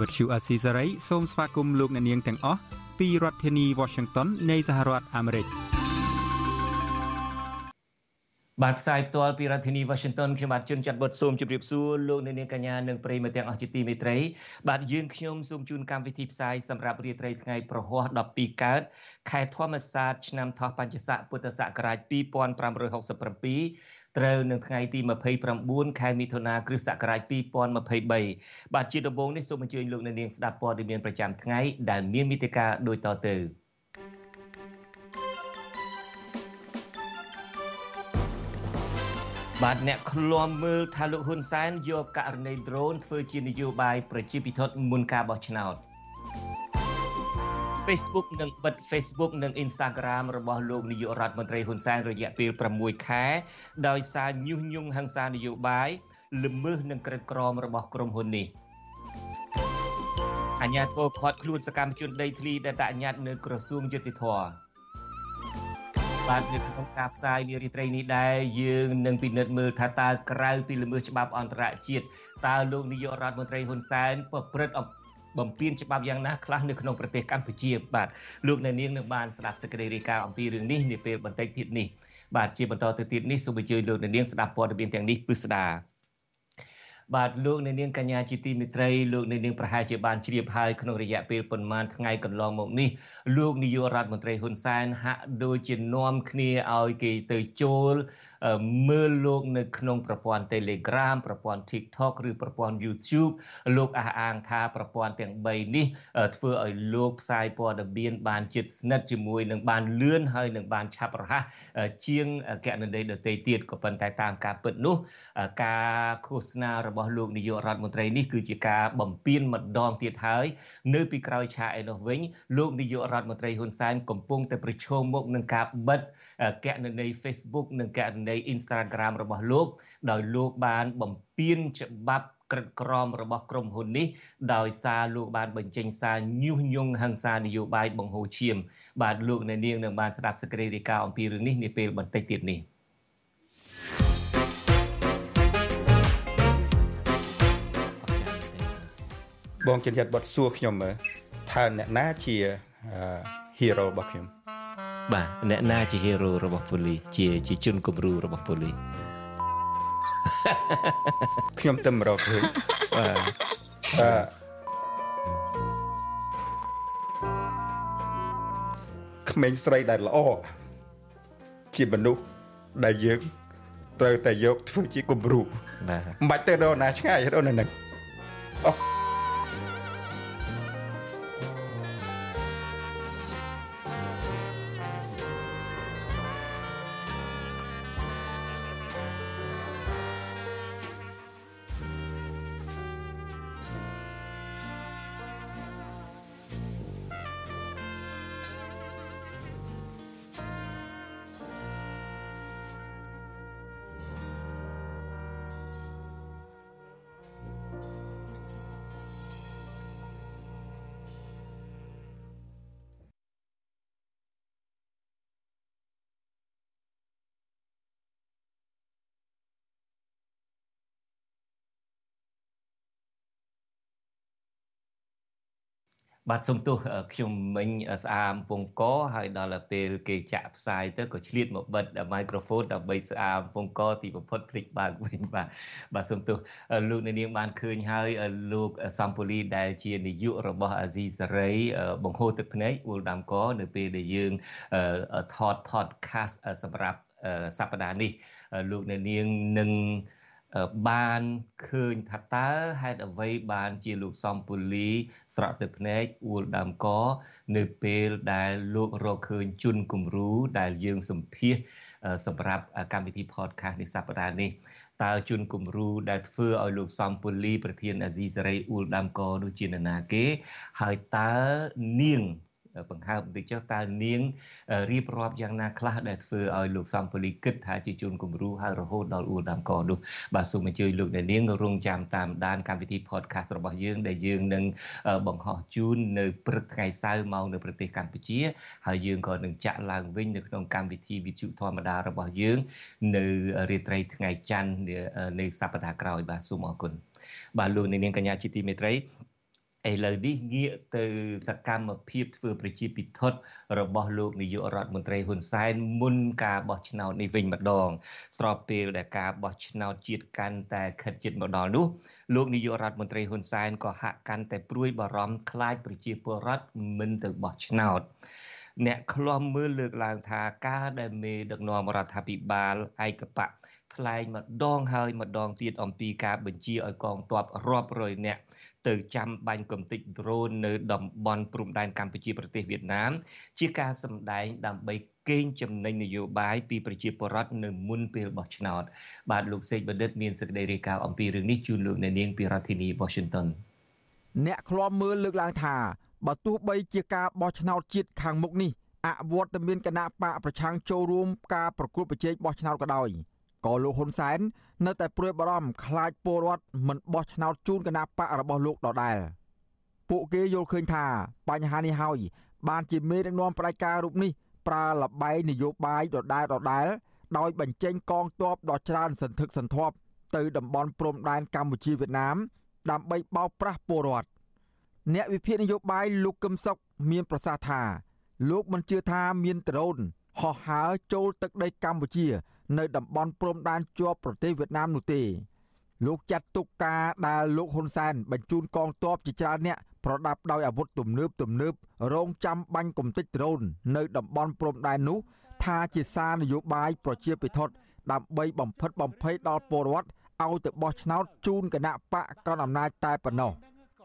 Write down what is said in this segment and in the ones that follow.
Azizi Serai ជាភាសាខ្មែរ Vuthu Azizi Serai សូមស្វាគមន៍លោកអ្នកនាងទាំងអស់ពីរដ្ឋធានី Washington នៃសហរដ្ឋអាមេរិក។បាទផ្សាយផ្ទាល់ពីរដ្ឋធានី Washington ខ្ញុំបាទជួនចាត់បុតសូមជម្រាបសួរលោកអ្នកនាងកញ្ញានិងប្រិយមិត្តទាំងអស់ជាទីមេត្រីបាទយើងខ្ញុំសូមជូនកម្មវិធីផ្សាយសម្រាប់រាត្រីថ្ងៃប្រហ័ស12កើតខែធម្មសាទឆ្នាំថោះបัญចស័កពុទ្ធសករាជ2567 ត្រូវនៅថ្ងៃទី29ខែមិថុនាគ្រិស្តសករាជ2023បាទជាដំបូងនេះសូមអញ្ជើញលោកអ្នកនាងស្ដាប់ព័ត៌មានប្រចាំថ្ងៃដែលមានមេតិការដូចតទៅបាទអ្នកឃ្លាំមើលថាលោកហ៊ុនសែនយកករណីដ្រូនធ្វើជានយោបាយប្រជាពិធមុនការបោះឆ្នោត Facebook នឹងបិទ Facebook និង Instagram របស់លោកនាយករដ្ឋមន្ត្រីហ៊ុនសែនរយៈពេល6ខែដោយសារញុះញង់ហិង្សានយោបាយល្មើសនឹងក្រិតក្រមរបស់ក្រុមហ៊ុននេះអញ្ញាធិបតេយ្យខាត់ខ្លួនសកម្មជនដីធ្លីដែលតញ្ញត្តិនៅក្រសួងយុតិធធម៌បាទនៅក្នុងការផ្សាយនារីត្រីនេះដែរយើងនឹងពិនិត្យមើលថាតើក្រៅពីល្មើសច្បាប់អន្តរជាតិតើលោកនាយករដ្ឋមន្ត្រីហ៊ុនសែនប្រព្រឹត្ត បំពេញច្បាប់យ៉ាងណាខ្លះនៅក្នុងប្រទេសកម្ពុជាបាទលោកអ្នកនាងនឹងបានស្ដាប់សេចក្តីរាយការណ៍អំពីរឿងនេះនាពេលបន្តិចទៀតនេះបាទជាបន្តទៅទៀតនេះសូមអញ្ជើញលោកអ្នកនាងស្ដាប់ព័ត៌មានទាំងនេះពិស្ដា បាទលោកអ្នកនាងកញ្ញាជាទីមេត្រីលោកអ្នកនាងប្រហែលជាបានជ្រាបហើយក្នុងរយៈពេលប៉ុន្មានថ្ងៃកន្លងមកនេះលោកនាយករដ្ឋមន្ត្រីហ៊ុនសែនហាក់ដូចជានាំគ្នាឲ្យគេទៅចូលមើលលោកនៅក្នុងប្រព័ន្ធ Telegram ប្រព័ន្ធ TikTok ឬប្រព័ន្ធ YouTube លោកអះអាងថាប្រព័ន្ធទាំង3នេះធ្វើឲ្យលោកផ្សាយព័ត៌មានបានជិតស្និទ្ធជាមួយនឹងបានលឿនហើយនឹងបានឆាប់រហ័សជាងកណន័យដទៃទៀតក៏ប៉ុន្តែតាមការពិតនោះការឃោសនារបស់លោកនាយករដ្ឋមន្ត្រីនេះគឺជាការបំពេញម្ដងទៀតហើយនៅពីក្រោយឆាកឯនោះវិញលោកនាយករដ្ឋមន្ត្រីហ៊ុនសែនកំពុងតែប្រឈមមុខនឹងការបិទកណន័យ Facebook និងកណន័យ Instagram របស់លោក ដោយលោកបានបំពេញច្បាប់ក្រិតក្រមរបស់ក្រុមហ៊ុននេះដោយសារលោកបានបញ្ចេញសារញុះញង់ហិង្សានយោបាយបង្ហូរឈាមបាទលោកអ្នកនាងនឹងបានស្ដាប់សេចក្តីរាយការណ៍អំពីរឿងនេះនាពេលបន្តិចទៀតនេះ បងចិនយ៉ាត់បត់សួរខ្ញុំមើលថាអ្នកណាជាហ៊ីរ៉ូរបស់ខ្ញុំបាទអ្នកណាជា hero របស់ប៉ូលីសជាជាជនគំរូរបស់ប៉ូលីសខ្ញុំទៅរកឃើញបាទអឺក្មេងស្រីដែលល្អជាមនុស្សដែលយើងត្រូវតែយកធ្វើជាគំរូបាទមិនបាច់ទៅដល់ណាឆ្ងាយដល់នៅនឹងអ បាទសុំទោសខ្ញុំមិញស្អាមពងកហើយដល់ពេលគេចាក់ផ្សាយទៅក៏ឆ្លៀតមកបិទ microphone ដើម្បីស្អាមពងកទីបំផុតភ្លេចបើកវិញបាទបាទសុំទោសលោកនាងបានឃើញហើយលោកសំពូលីដែលជានាយករបស់អាស៊ីសេរីបង្ហូរទឹកភ្នែកអ៊ូលដាំកនៅពេលដែលយើងថត podcast សម្រាប់សប្តាហ៍នេះលោកនាងនឹង បានឃើញថាតើហេតុអ្វីបានជាលោកសំពូលី ស្រក់ទឹកភ្នែកអួលដើមកនៅពេលដែលលោករកឃើញជន់គំរូដែលយើងសម្ភាសសម្រាប់កម្មវិធី podcast នេះសប្តាហ៍នេះតើជនគំរូដែលធ្វើឲ្យលោកសំពូលី ប្រធានអាស៊ីសេរីអ៊ូលដាំកនោះជានរណាគេ ហើយតើនាង បង្ហើបបន្តិចចុះតើនាងរៀបរាប់យ៉ាងណាខ្លះដែលធ្វើឲ្យលោកសំពូលីគិតថាជាជនគំរូហើយរហូតដល់អ៊ូដាំកនោះបាទសូមអញ្ជើញលោកអ្នកនាងរងចាំតាមដានកម្មវិធី podcast របស់យើងដែលយើងនឹងបង្ហោះជូននៅព្រឹកថ្ងៃសៅរ៍មកនៅប្រទេសកម្ពុជាហើយយើងក៏នឹងចាក់ឡើងវិញនៅក្នុងកម្មវិធីវិទ្យុធម្មតារបស់យើង នៅរាត្រីថ្ងៃច័ន្ទនៃសប្តាហ៍ក្រោយបាទសូមអរគុណបាទលោកនាងកញ្ញាជាទីមេត្រី ឥឡូវនេះងាកទៅសកម្មភាពធ្វើប្រជាពិធដ្ឋរបស់លោកនាយករដ្ឋមន្ត្រីហ៊ុនសែនមុនការបោះឆ្នោតនេះវិញម្ដង ស្របពេលដែលការបោះឆ្នោតជាតិកាន់តែខិតជិតមកដល់នោះលោកនាយករដ្ឋមន្ត្រីហ៊ុនសែនក៏ហាក់កាន់តែព្រួយបារម្ភខ្លាចប្រជាពលរដ្ឋមិនទៅបោះឆ្នោតអ្នកឃ្លាំមើលលើកឡើងថាការដែលមេដឹកនាំរដ្ឋាភិបាលឯកបៈថ្លែងម្ដងហើយម្ដងទៀតអំពីការបញ្ជាឲ្យកងទ័ពរាប់រយនាក់ ទៅចាំបាញ់កំទេចដ្រូននៅតំបន់ព្រំដែនកម្ពុជាប្រទេសវៀតណាម ជាការសម្ដែងដើម្បីកេងចំណេញនយោបាយពីប្រជាពលរដ្ឋនៅមុនពេលបោះឆ្នោត បាទលោកសេកបណ្ឌិតមានសេចក្តីរាយការណ៍អំពីរឿងនេះជូនលោកអ្នកនាងពីរដ្ឋធានី Washington អ្នកឃ្លាំមើលលើកឡើងថាបើទោះបីជាការបោះឆ្នោតជាតិខាងមុខនេះអវត្តមានគណៈបកប្រឆាំងចូលរួមការប្រគល់ប្រជែងបោះឆ្នោតក៏ដោយ ក៏លោកហ៊ុនសែននៅតែព្រួយបារម្ភខ្លាចពលរដ្ឋមិនបោះឆ្នោតជូនគណៈបករបស់លោកដដែលពួកគេយល់ឃើញថាបញ្ហានេះហើយបានជាមេដឹកនាំផ្ដាច់ការរូបនេះប្រើលបែងនយោបាយដដែលដដែលដោយបញ្ចេញកងទ័ពដ៏ច្រើនសន្ធឹកសន្ធាប់ទៅតំបន់ព្រំដែនកម្ពុជាវៀតណាម ដើម្បីបោកប្រាស់ពលរដ្ឋអ្នកវិភាគនយោបាយលោកកឹមសុខមានប្រសាសន៍ថា លោកមិនជឿថាមានដ្រូនហោះហើរចូលទឹកដីកម្ពុជា នៅតំបន់ព្រំដែនជាប់ប្រទេសវៀតណាមនោះទេលោកចាត់ទុកការដែលលោកហ៊ុនសែនបញ្ជូនកងទ័ពជាច្រើនអ្នកប្រដាប់ដោយអាវុធទំនើបទំនើបរងចាំបាញ់កំទេចដ្រូននៅតំបន់ព្រំដែននោះថាជាសារនយោបាយប្រជាពិធដើម្បីបំផិតបំភ័យដល់ពលរដ្ឋឲ្យទៅបោះឆ្នោតជូនគណៈបកកណ្ដាលអំណាចតែប៉ុណ្ណោះ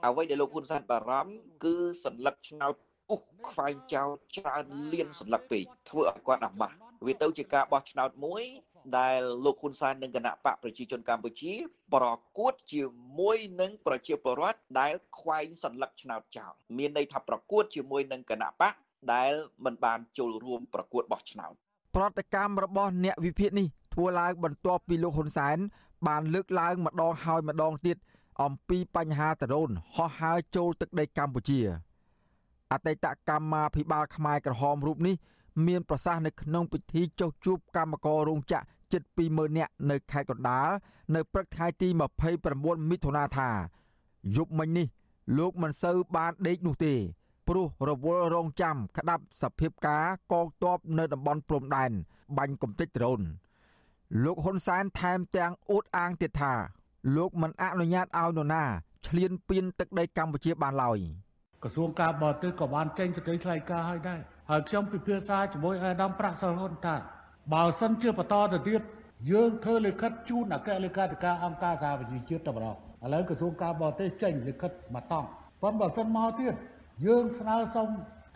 អ្វីដែលលោកហ៊ុនសែនបារម្ភគឺសัญลักษณ์ឆ្នោតពុះខ្វែងចោលច្រើនលៀនសัญลักษณ์ពេកធ្វើឲ្យគាត់អាម៉ាស់ វាទៅជាការបោះឆ្នោតមួយ ដែលលោកហ៊ុនសែននិងគណៈបកប្រជាជនកម្ពុជា ប្រកួតជាមួយនឹងប្រជាពលរដ្ឋដែលខ្វែងសัญลักษณ์ឆ្នោតចោលមានន័យថាប្រកួតជាមួយនឹងគណៈបកដែលមិនបានចូលរួមប្រកួតបោះឆ្នោតប្រតិកម្មរបស់អ្នកវិភាគនេះធ្វើឡើងបន្ទាប់ពីលោកហ៊ុនសែនបានលើកឡើងម្ដងហើយម្ដងទៀតអំពីបញ្ហាតរូនហោះហើរចូលទឹកដីកម្ពុជាអតីតកម្មាភិបាលខ្មែរក្រហមរូបនេះ មានប្រសាសន៍នៅក្នុងពិធីចុះជួបកម្មកររោងចក្រជិត20000នាក់នៅខេត្តកណ្ដាលនៅព្រឹកថ្ងៃទី29មិថុនាថាយប់មិញនេះ លោកមិនសូវបានដេកនោះទេព្រោះរវល់រងចាំក្តាប់សភាពការកងទ័ពនៅតំបន់ព្រំដែនបាញ់កំទេចដ្រូនលោកហ៊ុនសែនថែមទាំងអួតអាងទៀតថា លោកមិនអនុញ្ញាតឲ្យនរណាឈ្លានពានទឹកដីកម្ពុជាបានឡើយក្រសួងការបរទេសក៏បានចេញសេចក្តីថ្លែងការណ៍ឲ្យដែរ ហើយខ្ញុំពិភាក្សាជាមួយអាដាមប្រាក់សរហ៊ុនថាបើសិនជាបន្តទៅទៀតយើងធ្វើលិខិតជូនអគ្គលេខាធិការអង្គការសហប្រជាជាតិទៅម្ដងឥឡូវក្រសួងការបរទេសចេញលិខិតមកតង់ប៉ុន្តែបើសិនមកទៀតយើងស្នើសុំ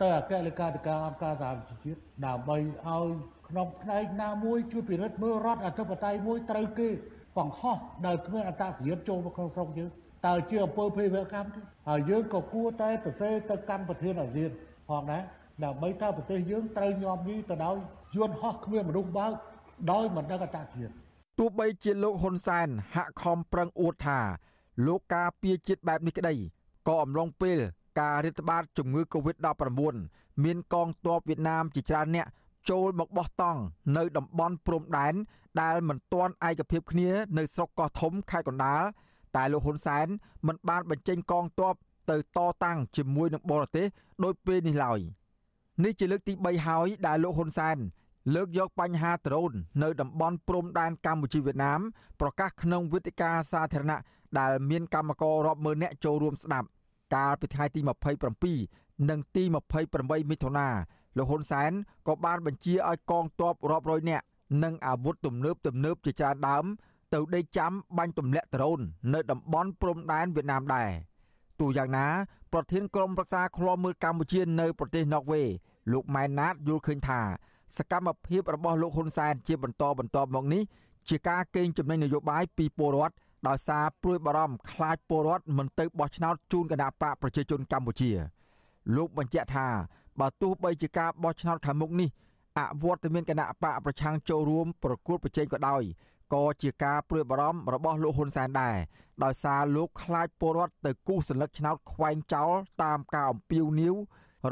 ទៅអគ្គលេខាធិការអង្គការសហប្រជាជាតិដើម្បីឲ្យក្នុងផ្នែកណាមួយជួយពិនិត្យមើលរដ្ឋអធិបតេយ្យមួយត្រូវគេបង្ហោះដែលគ្មានអត្តសញ្ញាណចូលមកក្នុងស្រុកយើងតើជាអំពើភេរវកម្មទេហើយយើងក៏គួរតែទៅសេទៅកាន់ប្រធានអាស៊ានផងដែរ ដើម្បីថាប្រទេសយើងត្រូវញោមញីទៅដោយយន្តហោះគ្មានមនុស្សបើកដោយមិនដឹងអត្តសញ្ញាណទោះបីជាលោកហ៊ុនសែនហាក់ខំប្រឹងអួតថាលោកការពារជាតិបែបនេះក្តីក៏អំឡុងពេលការរាតត្បាតជំងឺ Covid-19 មានកងទ័ពវៀតណាមជាច្រើនអ្នកចូលមកបោះតង់នៅតំបន់ព្រំដែនដែលមិនទាន់ឯកភាពគ្នានៅស្រុកកោះធំខេត្តកណ្ដាលតែលោកហ៊ុនសែនមិនបានបញ្ចេញកងទ័ពទៅតតាំងជាមួយនឹងបរទេសដោយពេលនេះឡើយ នេះជាលើកទី3ហើយដែលលោកហ៊ុនសែនលើកយកបញ្ហាដ្រូននៅតំបន់ព្រំដែនកម្ពុជាវៀតណាមប្រកាសក្នុងវេទិកាសាធារណៈដែលមានកម្មកររាប់ម៉ឺននាក់ចូលរួមស្ដាប់កាលពីថ្ងៃទី27និងទី28មិថុនាលោកហ៊ុនសែនក៏បានបញ្ជាឲ្យកងទ័ពរាប់រយនាក់និងអាវុធទំនើបទំនើបជាច្រើនដើមទៅដេកចាំបាញ់ទម្លាក់ដ្រូននៅតំបន់ព្រំដែនវៀតណាមដែរ ទោះយ៉ាងណាប្រធានក្រុមប្រឹក្សាឃ្លាំមើលកម្ពុជានៅប្រទេសណ័រវេលោកម៉ែនណាតយល់ឃើញថាសកម្មភាពរបស់លោកហ៊ុនសែនជាបន្តបន្តមកនេះជាការកេងចំណេញនយោបាយពីពលរដ្ឋដោយសារព្រួយបារម្ភខ្លាចពលរដ្ឋមិនទៅបោះឆ្នោតជូនគណៈបកប្រជាជនកម្ពុជា លោកបញ្ជាក់ថាបើទោះបីជាការបោះឆ្នោតខាងមុខនេះអវត្តមានគណៈបកប្រឆាំងចូលរួមប្រគួតប្រជែងក៏ដោយ ក៏ជាការព្រួយបារម្ភរបស់លោកហ៊ុនសែនដែរដោយសារលោកខ្លាចពលរដ្ឋទៅគូសសញ្ញាឆ្នោតខ្វែងចោលតាមការអំពាវនាវ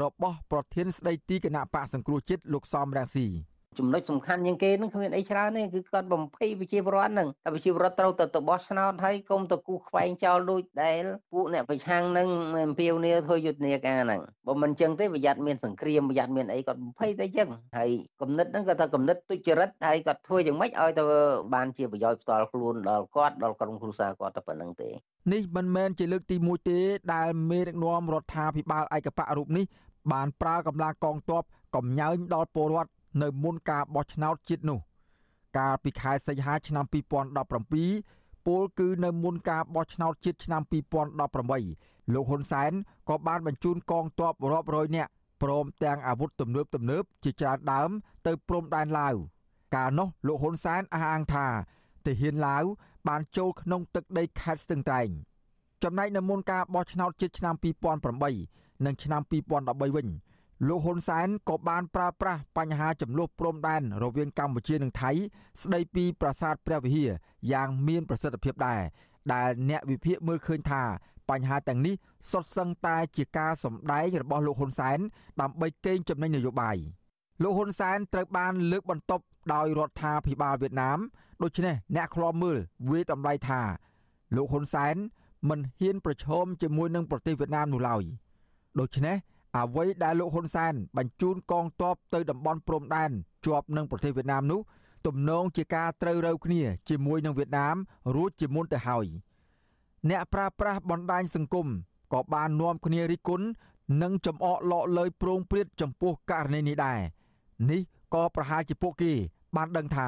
របស់ប្រធានស្ដីទីគណៈបកសង្គ្រោះជាតិលោកសំរងស៊ី ចំណុចសំខាន់ជាងគេនឹងគ្មានអីច្រើនទេគឺគាត់បំភ័យប្រជាពលរដ្ឋនឹងតែប្រជាពលរដ្ឋត្រូវទៅទៅបោះឆ្នោតហើយកុំទៅគូខ្វែងចោលដូចដែលពួកអ្នកប្រឆាំងនឹងអំពាវនាវធ្វើយុទ្ធនាការហ្នឹងបើមិនចឹងទេប្រយ័ត្នមានសង្គ្រាមប្រយ័ត្នមានអីគាត់បំភ័យតែចឹងហើយគំនិតហ្នឹងគាត់ថាគំនិតទុច្ចរិតហើយគាត់ធ្វើយ៉ាងម៉េចឲ្យទៅបានជាប្រយោជន៍ផ្ទាល់ខ្លួនដល់គាត់ដល់ក្រុមគ្រួសារគាត់តែប៉ុណ្្នឹងទេនេះមិនមែនជាលើកទី1ទេដែលមេដឹកនាំរដ្ឋាភិបាលឯកបៈរូបនេះបានប្រើកម្លាំងកងទ័ពកំញើញដល់ពលរដ្ឋ នៅមុនការបោះឆ្នោតជាតិនោះ កាលពីខែសីហាឆ្នាំ2017ពលគឺនៅមុនការបោះឆ្នោតជាតិឆ្នាំ2018លោកហ៊ុនសែនក៏បានបញ្ជូនកងទ័ពរាប់រយនាក់ព្រមទាំងអាវុធទំនើបទំនើបជាច្រើនដើមទៅព្រំដែនឡាវកាលនោះលោកហ៊ុនសែនអះអាងថាទាហានឡាវបានចូលក្នុងទឹកដីខេត្តស្ទឹងត្រែងចំណែកនៅមុនការបោះឆ្នោតជាតិឆ្នាំ2008និងឆ្នាំ2013វិញ លោកហ៊ុនសែនក៏បានប្រើប្រាស់បញ្ហាចំនួនព្រំដែនរវាងកម្ពុជានិងថៃ ស្ដីពីប្រាសាទព្រះវិហារយ៉ាងមានប្រសិទ្ធភាពដែរដែលអ្នកវិភាគមើលឃើញថាបញ្ហាទាំងនេះសុទ្ធសឹងតែជាការសម្ដែងរបស់លោកហ៊ុនសែនដើម្បីកេងចំណេញនយោបាយលោកហ៊ុនសែនត្រូវបានលើកបន្ទប់ដោយរដ្ឋាភិបាលវៀតណាមដូច្នេះអ្នកខ្លាំមើលវាយតម្លៃថាលោកហ៊ុនសែនមិនហ៊ានប្រឈមជាមួយនឹងប្រទេសវៀតណាមនោះឡើយដូច្នេះ អ្វីដែលលោកហ៊ុនសែនបញ្ជូនកងទ័ពទៅតំបន់ព្រំដែនជាប់នឹងប្រទេសវៀតណាមនោះទំនងជាការត្រូវរើគ្នាជាមួយនឹងវៀតណាមរួចជាមុនទៅហើយអ្នកប្រាស្រ័យបណ្ដាញសង្គមក៏បាននាំគ្នារិះគន់និងចំអកលក់លើយប្រងព្រាតចំពោះករណីនេះដែរនេះក៏ប្រហែលជាពួកគេបានដឹងថា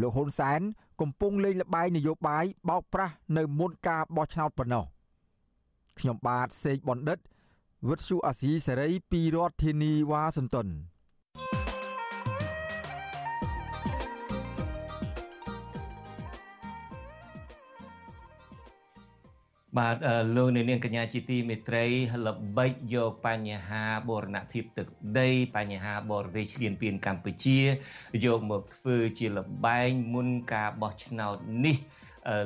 លោកហ៊ុនសែនកំពុងលេងល្បែងនយោបាយបោកប្រាស់នៅមុនការបោះឆ្នោតប៉ុណ្ណោះខ្ញុំបាទសេកបណ្ឌិត វិទ្យុអាស៊ីសេរីពីរដ្ឋធានីវ៉ាស៊ីនតោនបាទលោកនាងកញ្ញាជាទីមេត្រីល្បិចយកបញ្ហាបូរណភាពទឹកដីបញ្ហាបរទេសឈ្លានពានកម្ពុជាយកមកធ្វើជាលបែងមុនការបោះឆ្នោតនេះ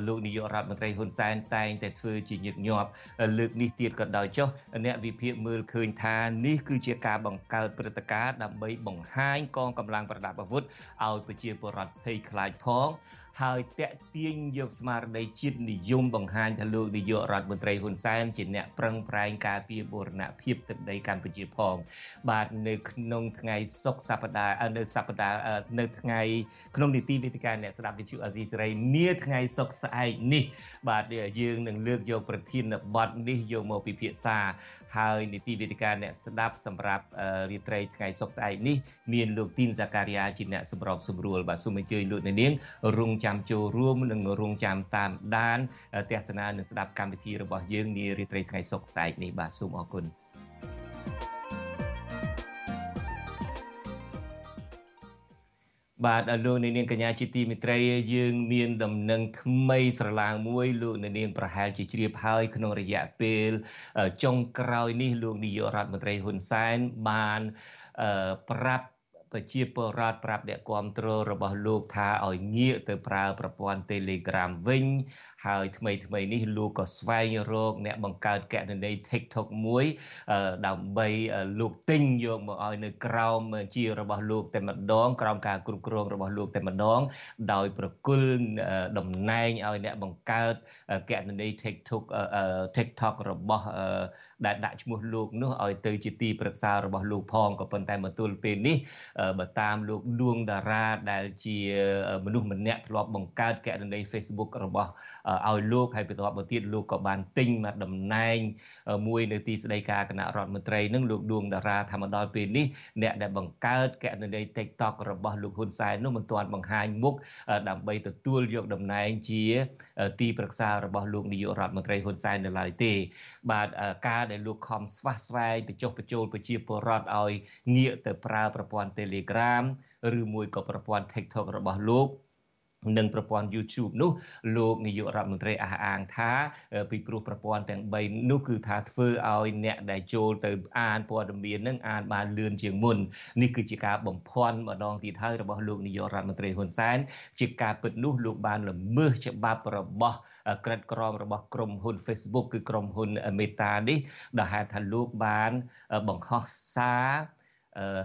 លោកនាយករដ្ឋមន្ត្រីហ៊ុនសែនតែងតែធ្វើជាញឹកញាប់លើកនេះទៀតក៏ដោយចុះអ្នកវិភាគមើលឃើញថានេះគឺជាការបង្កើតព្រឹត្តិការណ៍ដើម្បីបង្ហាញកងកម្លាំងប្រដាប់អាវុធឲ្យប្រជាពលរដ្ឋភ័យខ្លាចផង ហើយតាក់ទាញយកស្មារតីជាតិនិយមបង្ហាញថាលោកនាយករដ្ឋមន្ត្រីហ៊ុនសែនជាអ្នកប្រឹងប្រែងការពារបូរណភាពទឹកដីកម្ពុជាផង បាទនៅក្នុងថ្ងៃសុក្រសប្តាហ៍នៅសប្តាហ៍នៅថ្ងៃក្នុងនីតិវិទ្យាអ្នកស្ដាប់វិទ្យុអាស៊ីសេរីនាថ្ងៃសុក្រស្អែកនេះ បាទយើងនឹងលើកយកប្រធានបទនេះយកមកពិភាក្សាហើយនីតិវិទ្យាអ្នកស្ដាប់សម្រាប់រាត្រីថ្ងៃសុក្រស្អែកនេះមានលោកទីនសាការីយ៉ាជាអ្នកសម្របសម្រួលបាទសូមអញ្ជើញលោកនាងរងចាំចូលរួមនិងរងចាំតាមដានទស្សនានិងស្ដាប់កម្មវិធីរបស់យើងនារាត្រីថ្ងៃសុក្រស្អែកនេះបាទសូមអរគុណបាទលោកនាងកញ្ញាជាទីមិត្តរីយើងមានដំណឹងថ្មីស្រឡាងមួយលោកនាងប្រហែលជាជ្រាបហើយក្នុងរយៈពេលចុងក្រោយនេះលោកនាយករដ្ឋមន្ត្រីហ៊ុនសែនបានប្រាប់ ប្រជាពលរដ្ឋប្រាប់អ្នកគ្រប់គ្រងរបស់លោកថាឲ្យងាកទៅប្រើប្រព័ន្ធ Telegram វិញហើយថ្មីថ្មីនេះលោកក៏ស្វែងរកអ្នកបង្កើតកណនី TikTok មួយដើម្បីលោកទិញយកមកឲ្យនៅក្រោមជារបស់លោកតែម្ដងក្រោមការគ្រប់គ្រងរបស់លោកតែម្ដង ដោយប្រគល់តំណែងឲ្យអ្នកបង្កើតកណនី TikTok TikTok របស់ដែលដាក់ឈ្មោះលោកនោះឲ្យទៅជាទីប្រឹក្សារបស់លោកផងក៏ប៉ុន្តែមកទល់ពេលនេះបើតាមលោកដួងតារាដែលជាមនុស្សម្នាក់ធ្លាប់បង្កើតកណនី Facebook របស់ឲ្យលោកហើយបន្ទាប់មកទៀតលោកក៏បានទិញមកតំណែងមួយនៅទីស្តីការគណៈរដ្ឋមន្ត្រីនឹងលោកដួងតារាថាមកដល់ពេលនេះអ្នកដែលបង្កើតកណនី TikTok របស់លោកហ៊ុនសែននោះមិនទាន់បង្ហាញមុខដើម្បីទទួលយកតំណែងជា ទីប្រឹក្សារបស់លោកនាយករដ្ឋមន្ត្រីហ៊ុនសែននៅឡើយទេ បាទការដែលលោកខំស្វះស្វែងទៅចុះបញ្ចូលប្រជាពលរដ្ឋឲ្យងាកទៅប្រើប្រព័ន្ធ Telegram ឬមួយក៏ប្រព័ន្ធ TikTok របស់លោក និងប្រព័ន្ធ YouTube នោះលោកនាយករដ្ឋមន្ត្រីអះអាងថាពីព្រោះប្រព័ន្ធទាំង3នោះគឺថាធ្វើឲ្យអ្នកដែលចូលទៅអានព័ត៌មាននឹងអានបានលឿនជាងមុននេះគឺជាការបំភាន់ម្ដងទៀតហើយរបស់លោកនាយករដ្ឋមន្ត្រីហ៊ុនសែនជាការពិតនោះលោកបានល្មើសច្បាប់របស់ក្រិតក្រមរបស់ក្រុមហ៊ុន Facebook គឺក្រុមហ៊ុន Meta នេះដែលហេតុថាលោកបានបង្ហោះសារ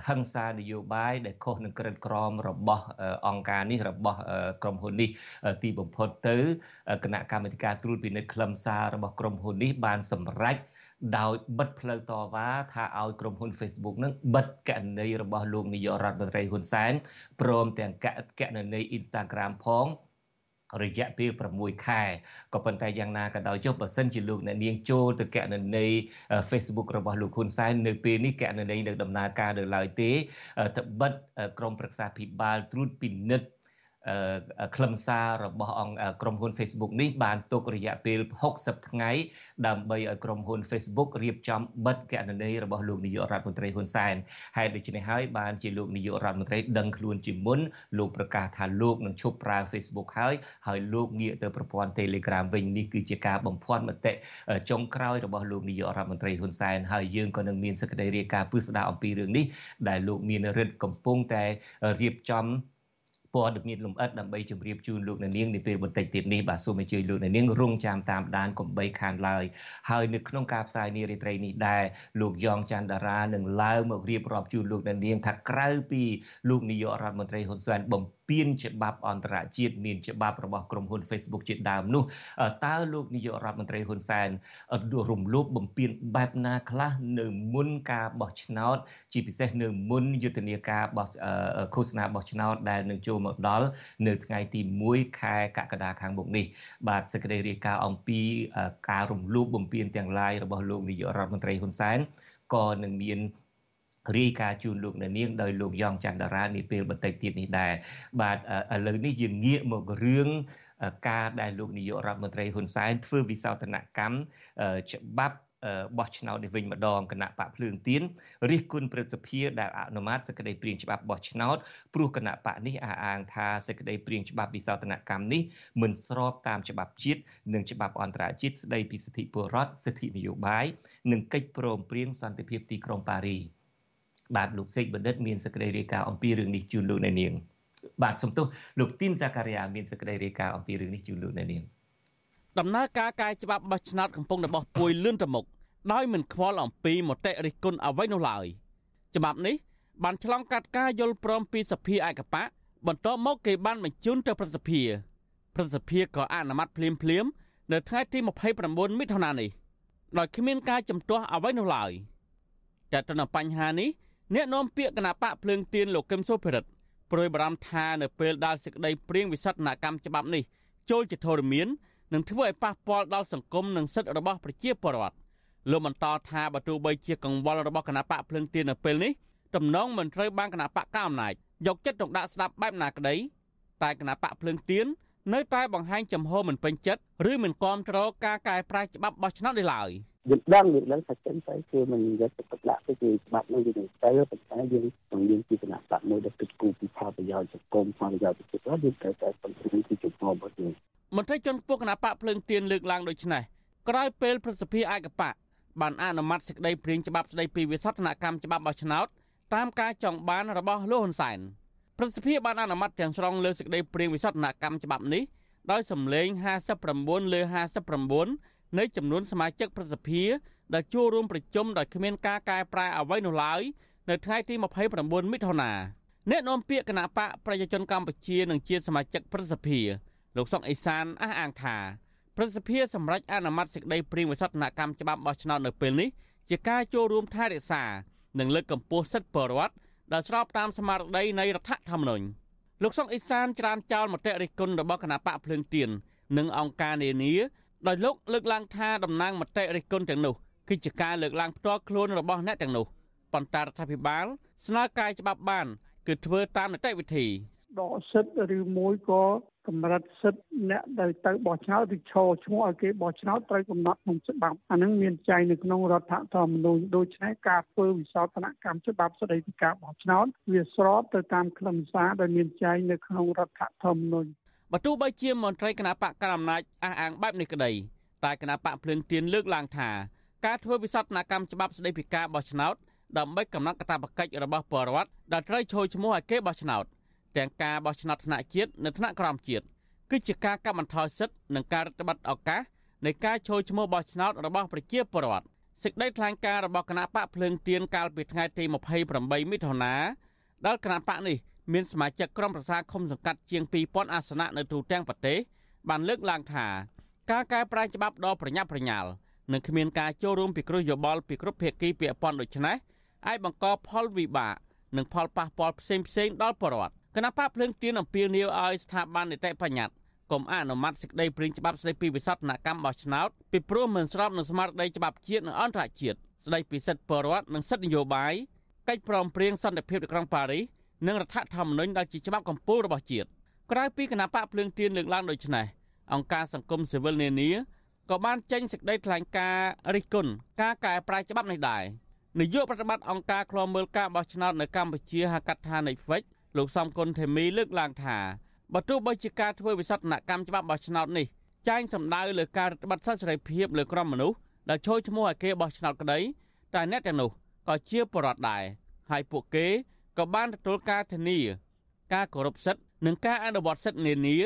ហឹង្សានយោបាយដែលខុសនឹងក្រិតក្រមរបស់អង្គការនេះរបស់ក្រុមហ៊ុននេះទីបំផុតទៅគណៈកម្មាធិការត្រួតពិនិត្យខ្លឹមសាររបស់ក្រុមហ៊ុននេះបានសម្រេចដោយបិទផ្លូវតវ៉ាថាឲ្យក្រុមហ៊ុន Facebook នឹងបិទកណន័យរបស់លោកនាយករដ្ឋមន្ត្រីហ៊ុនសែនព្រមទាំងកណន័យ Instagram ផង រយៈពេល6ខែក៏ប៉ុន្តែយ៉ាងណាក៏ដោយចុះបើសិនជាលោកអ្នកនាងចូលទៅកណន័យ Facebook របស់លោកហ៊ុនសែននៅពេលនេះកណន័យនៅដំណើរការនៅឡើយទេត្បិតក្រមប្រឹក្សាភិបាលត្រួតពិនិត្យ ខ្លឹមសាររបស់អង្គក្រុមហ៊ុន Facebook នេះបានទុករយៈពេល60ថ្ងៃដើម្បីឲ្យក្រុមហ៊ុន Facebook រៀបចំបិទគណនីរបស់លោកនាយករដ្ឋមន្ត្រីហ៊ុនសែនហើយដូច្នេះហើយបានជាលោកនាយករដ្ឋមន្ត្រីដឹងខ្លួនជាមុនលោកប្រកាសថាលោកនឹងឈប់ប្រើ Facebook ហើយហើយលោកងាកទៅប្រព័ន្ធ Telegram វិញនេះគឺជាការបំភាន់មតិចុងក្រោយរបស់លោកនាយករដ្ឋមន្ត្រីហ៊ុនសែនហើយយើងក៏នឹងមានសេចក្តីរាយការណ៍ពឹស្ដារអំពីរឿងនេះដែលលោកមានរិទ្ធកំពុងតែរៀបចំ ព័ត៌មានលម្អិតដើម្បីជម្រាបជូនលោកអ្នកនាងនាពេលបន្តិចទៀតនេះបាទសូមអញ្ជើញលោកអ្នកនាងរងចាំតាមដានកំបីខានឡើយហើយនៅក្នុងការផ្សាយនារីត្រីនេះដែរលោកយ៉ងច័ន្ទតារានឹងឡើងមករៀបរាប់ជូនលោកអ្នកនាងថាក្រៅពីលោកនាយករដ្ឋមន្ត្រីហ៊ុនសែនបំ ពានច្បាប់អន្តរជាតិមានច្បាប់របស់ក្រុមហ៊ុន Facebook ជាដើមនោះតើលោកនាយករដ្ឋមន្ត្រីហ៊ុនសែនរំលោភបំពានបែបណាខ្លះនៅមុនការបោះឆ្នោត ជាពិសេសនៅមុនយុទ្ធនាការបោះឃោសនាបោះឆ្នោតដែលនឹងចូលមកដល់នៅថ្ងៃទី1ខែកក្កដាខាងមុខនេះបាទសេចក្តីរាយការណ៍អំពីការរំលោភបំពានទាំងឡាយរបស់លោកនាយករដ្ឋមន្ត្រីហ៊ុនសែនក៏នឹងមាន រាយការណ៍ជូនលោកអ្នកនាងដោយលោកយ៉ងច័ន្ទតារានាពេលបន្តិចទៀតនេះដែរបាទឥឡូវនេះយើងងាកមករឿងការដែលលោកនាយករដ្ឋមន្ត្រីហ៊ុនសែនធ្វើវិសោធនកម្មច្បាប់បោះឆ្នោតនេះវិញម្ដងគណៈបកភ្លើងទៀនរិះគន់ព្រឹទ្ធសភាដែលអនុម័តសេចក្តីព្រាងច្បាប់បោះឆ្នោតព្រោះគណៈបកនេះអះអាងថាសេចក្តីព្រាងច្បាប់វិសោធនកម្មនេះមិនស្របតាមច្បាប់ជាតិនិងច្បាប់អន្តរជាតិស្តីពីសិទ្ធិពលរដ្ឋសិទ្ធិនយោបាយនិងកិច្ចព្រមព្រៀងសន្តិភាពទីក្រុងប៉ារី បាទលោកសេកបណ្ឌិតមានសេចក្តីរាយការណ៍អំពីរឿងនេះជូនលោកអ្នកនាងបាទសំទោសលោកទីនសាការីយ៉ាមានសេចក្តីរាយការណ៍អំពីរឿងនេះជូនលោកអ្នកនាងដំណើរការកែច្បាប់បោះឆ្នោតកំពុងតែបោះពួយលឿនទៅមុខដោយមិនខ្វល់អំពីមតិរិះគន់អ្វីនោះឡើយច្បាប់នេះបានឆ្លងកាត់ការយល់ព្រមពីសភាឯកបៈបន្ទាប់មកគេបានបញ្ជូនទៅប្រសិទ្ធិប្រសិទ្ធិក៏អនុម័តភ្លាមភ្លាមនៅថ្ងៃទី29មិថុនានេះដោយគ្មានការជំទាស់អ្វីនោះឡើយតែទៅនឹងបញ្ហានេះ អ្នកនាំពាក្យគណៈបកភ្លើងទៀនលោកកឹមសុភិរិទ្ធប្រួយបារម្ភថានៅពេលដែលសេចក្តីព្រៀងវិសោធនកម្មច្បាប់នេះចូលជាធរមាននឹងធ្វើឲ្យប៉ះពាល់ដល់សង្គមនិងសិទ្ធិរបស់ប្រជាពលរដ្ឋលោកបន្តថាបើទោះបីជាកង្វល់របស់គណៈបកភ្លឹងទៀននៅពេលនេះតំណងមិនត្រូវបានគណៈបកកៅអំណាចយកចិត្តទុកដាក់ស្ដាប់បែបណាក្តីតែគណៈបកភ្លឹងទៀននៅតែបង្ហាញចំហមិនពេញចិត្តឬមិនគាំទ្រការកែប្រែច្បាប់បោះឆ្នោតនេះឡើយ យើងដឹងយើងដឹងថាចឹងទៅគឺមិនយកចិត្តទុកដាក់ទៅគឺច្បាប់នោះយើងទៅប៉ុន្តែយើងក្នុងយើងជាគណៈបកមួយដែលគិតគូរពីផលប្រយោជន៍សង្គមផលប្រយោជន៍ប្រជាពលរដ្ឋយើងត្រូវតែពង្រឹងពីជំហររបស់យើងមន្ត្រីជាន់ខ្ពស់គណៈបកភ្លើងទៀនលើកឡើងដូចនេះក្រោយពេលប្រសិទ្ធិឯកបកបានអនុម័តសេចក្តីព្រាងច្បាប់ស្តីពីវិសោធនកម្មច្បាប់បោះឆ្នោតតាមការចង់បានរបស់លោកហ៊ុនសែនប្រសិទ្ធិបានអនុម័តទាំងស្រុងលើសេចក្តីព្រាងវិសោធនកម្មច្បាប់នេះដោយសម្លេង59លើ59 នៃចំនួនសមាជិកប្រសិទ្ធិដែលចូលរួមប្រជុំដោយគ្មានការកែប្រែអ្វីនោះឡើយនៅថ្ងៃទី29មិថុនាអ្នកនាំពាក្យគណៈបកប្រជាជនកម្ពុជានិងជាសមាជិកប្រសិទ្ធិលោកសុកអេសានអះអាងថាប្រសិទ្ធិសម្រាប់អនុម័តសេចក្តីព្រាងវិសោធនកម្មច្បាប់បោះឆ្នោតនៅពេលនេះជាការចូលរួមថែរក្សា និងលើកកម្ពស់សិទ្ធិពលរដ្ឋដែលស្របតាមស្មារតីនៃរដ្ឋធម្មនុញ្ញលោកសុកអេសានច្រានចោលមតិរិះគន់របស់គណៈបកភ្លើងទៀននិងអង្គការនានា ដោយលោកលើកឡើងថាតំណាងមតិរិះគន់ទាំងនោះគឺជាការលើកឡើងផ្ទាល់ខ្លួនរបស់អ្នកទាំងនោះប៉ុន្តែរដ្ឋាភិបាលស្នើកាយច្បាប់បាន គឺធ្វើតាមនីតិវិធីដកសិទ្ធិឬមួយក៏កម្រិតសិទ្ធិអ្នកដែលទៅបោះឆ្នោតឬឈរឈ្មោះឲ្យគេបោះឆ្នោតត្រូវកំណត់ក្នុងច្បាប់អានឹងមានចែងនៅក្នុងរដ្ឋធម្មនុញ្ញដូច្នេះការធ្វើវិសោធនកម្មច្បាប់ស្តីពីការបោះឆ្នោតវាស្របទៅតាមខ្លឹមសារដែលមានចែងនៅក្នុងរដ្ឋធម្មនុញ្ញ បើទោះបីជាមន្ត្រីគណៈបកកណ្ដាលអំណាចអះអាងបែបនេះក្តីតែគណៈបកភ្លើងទៀនលើកឡើងថាការធ្វើវិសោធនកម្មច្បាប់ស្តីពីការបោះឆ្នោតដើម្បីកំណត់កាតព្វកិច្ចរបស់ពលរដ្ឋដែលត្រូវចូលឈ្មោះឲ្យគេបោះឆ្នោតទាំងការបោះឆ្នោតថ្នាក់ជាតិនិងថ្នាក់ក្រោមជាតិគឺជាការកាត់បន្ថយសិទ្ធិនិងការរឹតបន្តឹងឱកាសនៃការចូលឈ្មោះបោះឆ្នោតរបស់ប្រជាពលរដ្ឋសេចក្តីថ្លែងការណ៍របស់គណៈបកភ្លើងទៀនកាលពីថ្ងៃទី28មិថុនាដែលគណៈបកនេះ មានសមាជិកក្រុមប្រឹក្សាឃុំសង្កាត់ជាង2000អាសនៈនៅទូទាំងប្រទេសបានលើកឡើងថាការកែប្រែច្បាប់ដ៏ប្រញាប់ប្រញាល់និងគ្មានការចូលរួមពីគ្រោះយោបល់ពីគ្រប់ភាគីពាក់ព័ន្ធដូច្នេះអាចបង្កផលវិបាកនិងផលប៉ះពាល់ផ្សេងផ្សេងដល់ប្រជាពលរដ្ឋគណៈបកភ្លើងទៀនអំពាវនាវឲ្យស្ថាប័ននីតិបញ្ញត្តិកុំអនុម័តសេចក្តីព្រាងច្បាប់ស្តីពីវិសោធនកម្មបោះឆ្នោតពីព្រោះមិនស្របនឹងស្មារតីច្បាប់ជាតិនិងអន្តរជាតិស្តីពីសិទ្ធិពលរដ្ឋនិងសិទ្ធិនយោបាយកិច្ចព្រមព្រៀងសន្តិភាពនៅក្រុងប៉ារីស និងរដ្ឋធម្មនុញ្ញដែលជាច្បាប់កម្ពុជារបស់ជាតិក្រៅពីគណៈបកភ្លើងទៀនលើកឡើងដូចនេះអង្គការសង្គមស៊ីវិលនានាក៏បានចេញសេចក្តីថ្លែងការណ៍រិះគន់ការកែប្រែច្បាប់នេះដែរនាយកប្រតិបត្តិអង្គការឃ្លាំមើលការបោះឆ្នោតនៅកម្ពុជាហៅកាត់ថា Netflix លោកសំគុណធីមីលើកឡើងថាបើទោះបីជាការធ្វើវិសោធនកម្មច្បាប់បោះឆ្នោតនេះចែងសម្ដៅលើការរឹតបន្តឹងសិទ្ធិសេរីភាពលើក្រុមមនុស្សដែលចូលឈ្មោះឲ្យគេបោះឆ្នោតក្តីតែអ្នកទាំងនោះក៏ជាបរិវត្តដែរហើយពួកគេ ក៏បានទទួលការធានា ការគោរពសិទ្ធិនិងការអនុវត្តសិទ្ធិនានា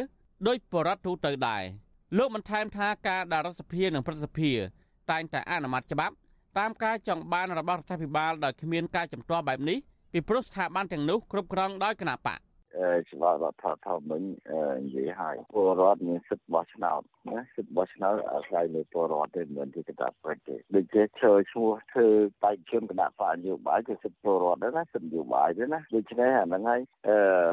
ដោយបរិវត្តទូទៅដែរលោកបន្ថែមថាការដែលរដ្ឋសភានិងប្រសិទ្ធិតែងតែអនុម័តច្បាប់តាមការចង់បានរបស់រដ្ឋាភិបាលដោយគ្មានការជំទាស់បែបនេះពីព្រោះស្ថាប័នទាំងនោះគ្រប់គ្រងដោយគណៈបក ច្បាប់រដ្ឋធម្មនុញ្ញនិយាយឲ្យពលរដ្ឋមានសិទ្ធិបោះឆ្នោតណាសិទ្ធិបោះឆ្នោតអាស្រ័យលើពលរដ្ឋទេមិនមែនជាកតាប្រតិទេដូចជាឈើឈ្មោះធ្វើបេក្ខជនគណៈបកនយោបាយគឺសិទ្ធិពលរដ្ឋដែរណាសិទ្ធិនយោបាយទេណាដូច្នេះអាហ្នឹងហើយ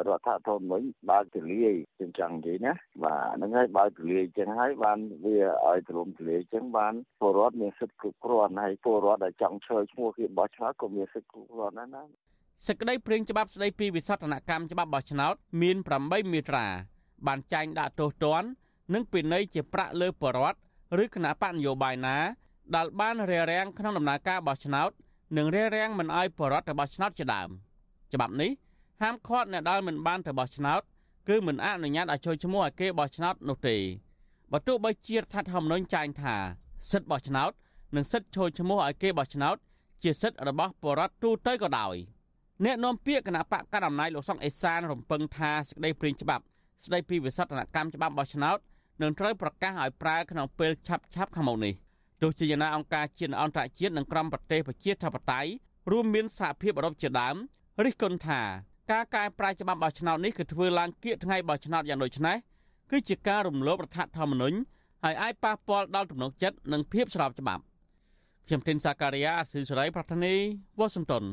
រដ្ឋធម្មនុញ្ញបើកទលាយជាងចង់និយាយណាបាទហ្នឹងហើយបើកទលាយចឹងហើយបានវាឲ្យទ្រមទលាយចឹងបានពលរដ្ឋមានសិទ្ធិគ្រប់គ្រាន់ហើយពលរដ្ឋដែលចង់ឈើឈ្មោះគេបោះឆ្នោតក៏មានសិទ្ធិគ្រប់គ្រាន់ដែរណា សេចក្តីព្រាងច្បាប់ស្តីពីវិសោធនកម្មច្បាប់បោះឆ្នោតមាន8មាត្រា បានចែងដាក់ទោសទណ្ឌនិងពិន័យជាប្រាក់លើបរដ្ឋឬគណៈបកនយោបាយណាដែលបានរារាំងក្នុងដំណើរការបោះឆ្នោតនិងរារាំងមិនឲ្យបរដ្ឋទៅបោះឆ្នោតជាដើមច្បាប់នេះហាមឃាត់អ្នកដែលមិនបានទៅបោះឆ្នោតគឺមិនអនុញ្ញាតឲ្យចូលឈ្មោះឲ្យគេបោះឆ្នោតនោះទេបើទោះបីជារដ្ឋធម្មនុញ្ញចែងថាសិទ្ធិបោះឆ្នោតនិងសិទ្ធិចូលឈ្មោះឲ្យគេបោះឆ្នោតជាសិទ្ធិរបស់បរដ្ឋទូទៅក៏ដោយ។ អ្នកនាំពាក្យគណៈបកកណ្ដាលអំណាចលោកសុកអេសានរំពឹងថាសេចក្តីព្រាងច្បាប់ស្តីពីវិសោធនកម្មច្បាប់បោះឆ្នោតនឹងត្រូវប្រកាសឲ្យប្រើក្នុងពេលឆាប់ឆាប់ខាងមុខនេះទោះជាយ៉ាងណាអង្គការជាតិអន្តរជាតិនិងក្រុមប្រទេសប្រជាធិបតេយ្យរួមមានសហភាពអឺរ៉ុបជាដើមរិះគន់ថាការកែប្រែច្បាប់បោះឆ្នោតនេះគឺធ្វើឡើងគៀកថ្ងៃបោះឆ្នោតយ៉ាងដូចនេះគឺជាការរំលោភរដ្ឋធម្មនុញ្ញហើយអាចប៉ះពាល់ដល់ទំនុកចិត្តនិងភាពស្របច្បាប់ខ្ញុំធីនសាការីយ៉ាអស៊ីសេរីប្រធានីវ៉ាស៊ីនតោន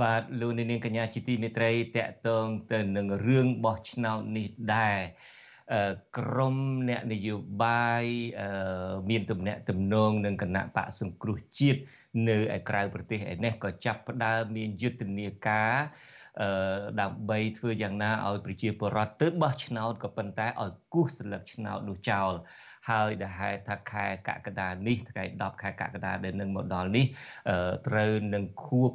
បាទលោកនាងកញ្ញាជាទីមេត្រីតកតងទៅនឹងរឿងបោះឆ្នោតនេះដែរក្រមអ្នកនយោបាយមានទំនាក់ទំនងនឹងគណៈបកសង្គ្រោះជាតិនៅឯក្រៅប្រទេសឯនេះក៏ចាប់ផ្ដើមមានយុទ្ធនាការដើម្បីធ្វើយ៉ាងណាឲ្យប្រជាពលរដ្ឋទៅបោះឆ្នោតក៏ប៉ុន្តែឲ្យគូសស្លឹកឆ្នោតនោះចោល ហើយដែលហេតុថាខែកក្កដានេះថ្ងៃ10ខែកក្កដាដែលនឹងមកដល់នេះត្រូវនឹងខួប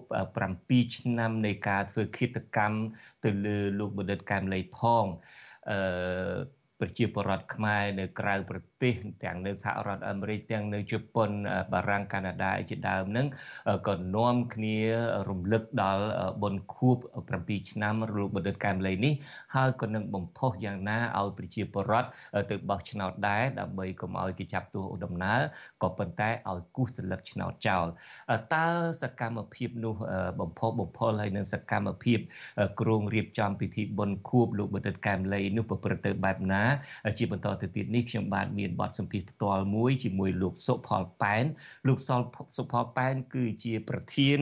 7ឆ្នាំនៃការធ្វើឃាតកម្មទៅលើលោកបណ្ឌិតកែមលីផងអឺ ប្រជាពលរដ្ឋខ្មែរនៅក្រៅប្រទេសទាំងនៅសហរដ្ឋអាមេរិកទាំងនៅជប៉ុនបារាំងកាណាដាជាដើមហ្នឹងក៏នាំគ្នារំលឹកដល់បុណ្យខួប7ឆ្នាំលោកបណ្ឌិតកែមលីនេះហើយក៏នឹងបំផុសយ៉ាងណាឲ្យប្រជាពលរដ្ឋទៅបោះឆ្នោតដែរដើម្បីកុំឲ្យគេចាប់ទោសដំណើរក៏ប៉ុន្តែឲ្យគូសសន្លឹកឆ្នោតចោលតើសកម្មភាពនោះបំផុសបំផុលហើយនឹងសកម្មភាពគ្រងរៀបចំពិធីបុណ្យខួបលោកបណ្ឌិតកែមលីនោះប្រព្រឹត្តទៅបែបណាជាបន្តទៅទៀតនេះខ្ញុំបាទមានបទសម្ភាសន៍ផ្ទាល់មួយជាមួយលោកសុផលប៉ែនលោកសលសុផលប៉ែនគឺជាប្រធាន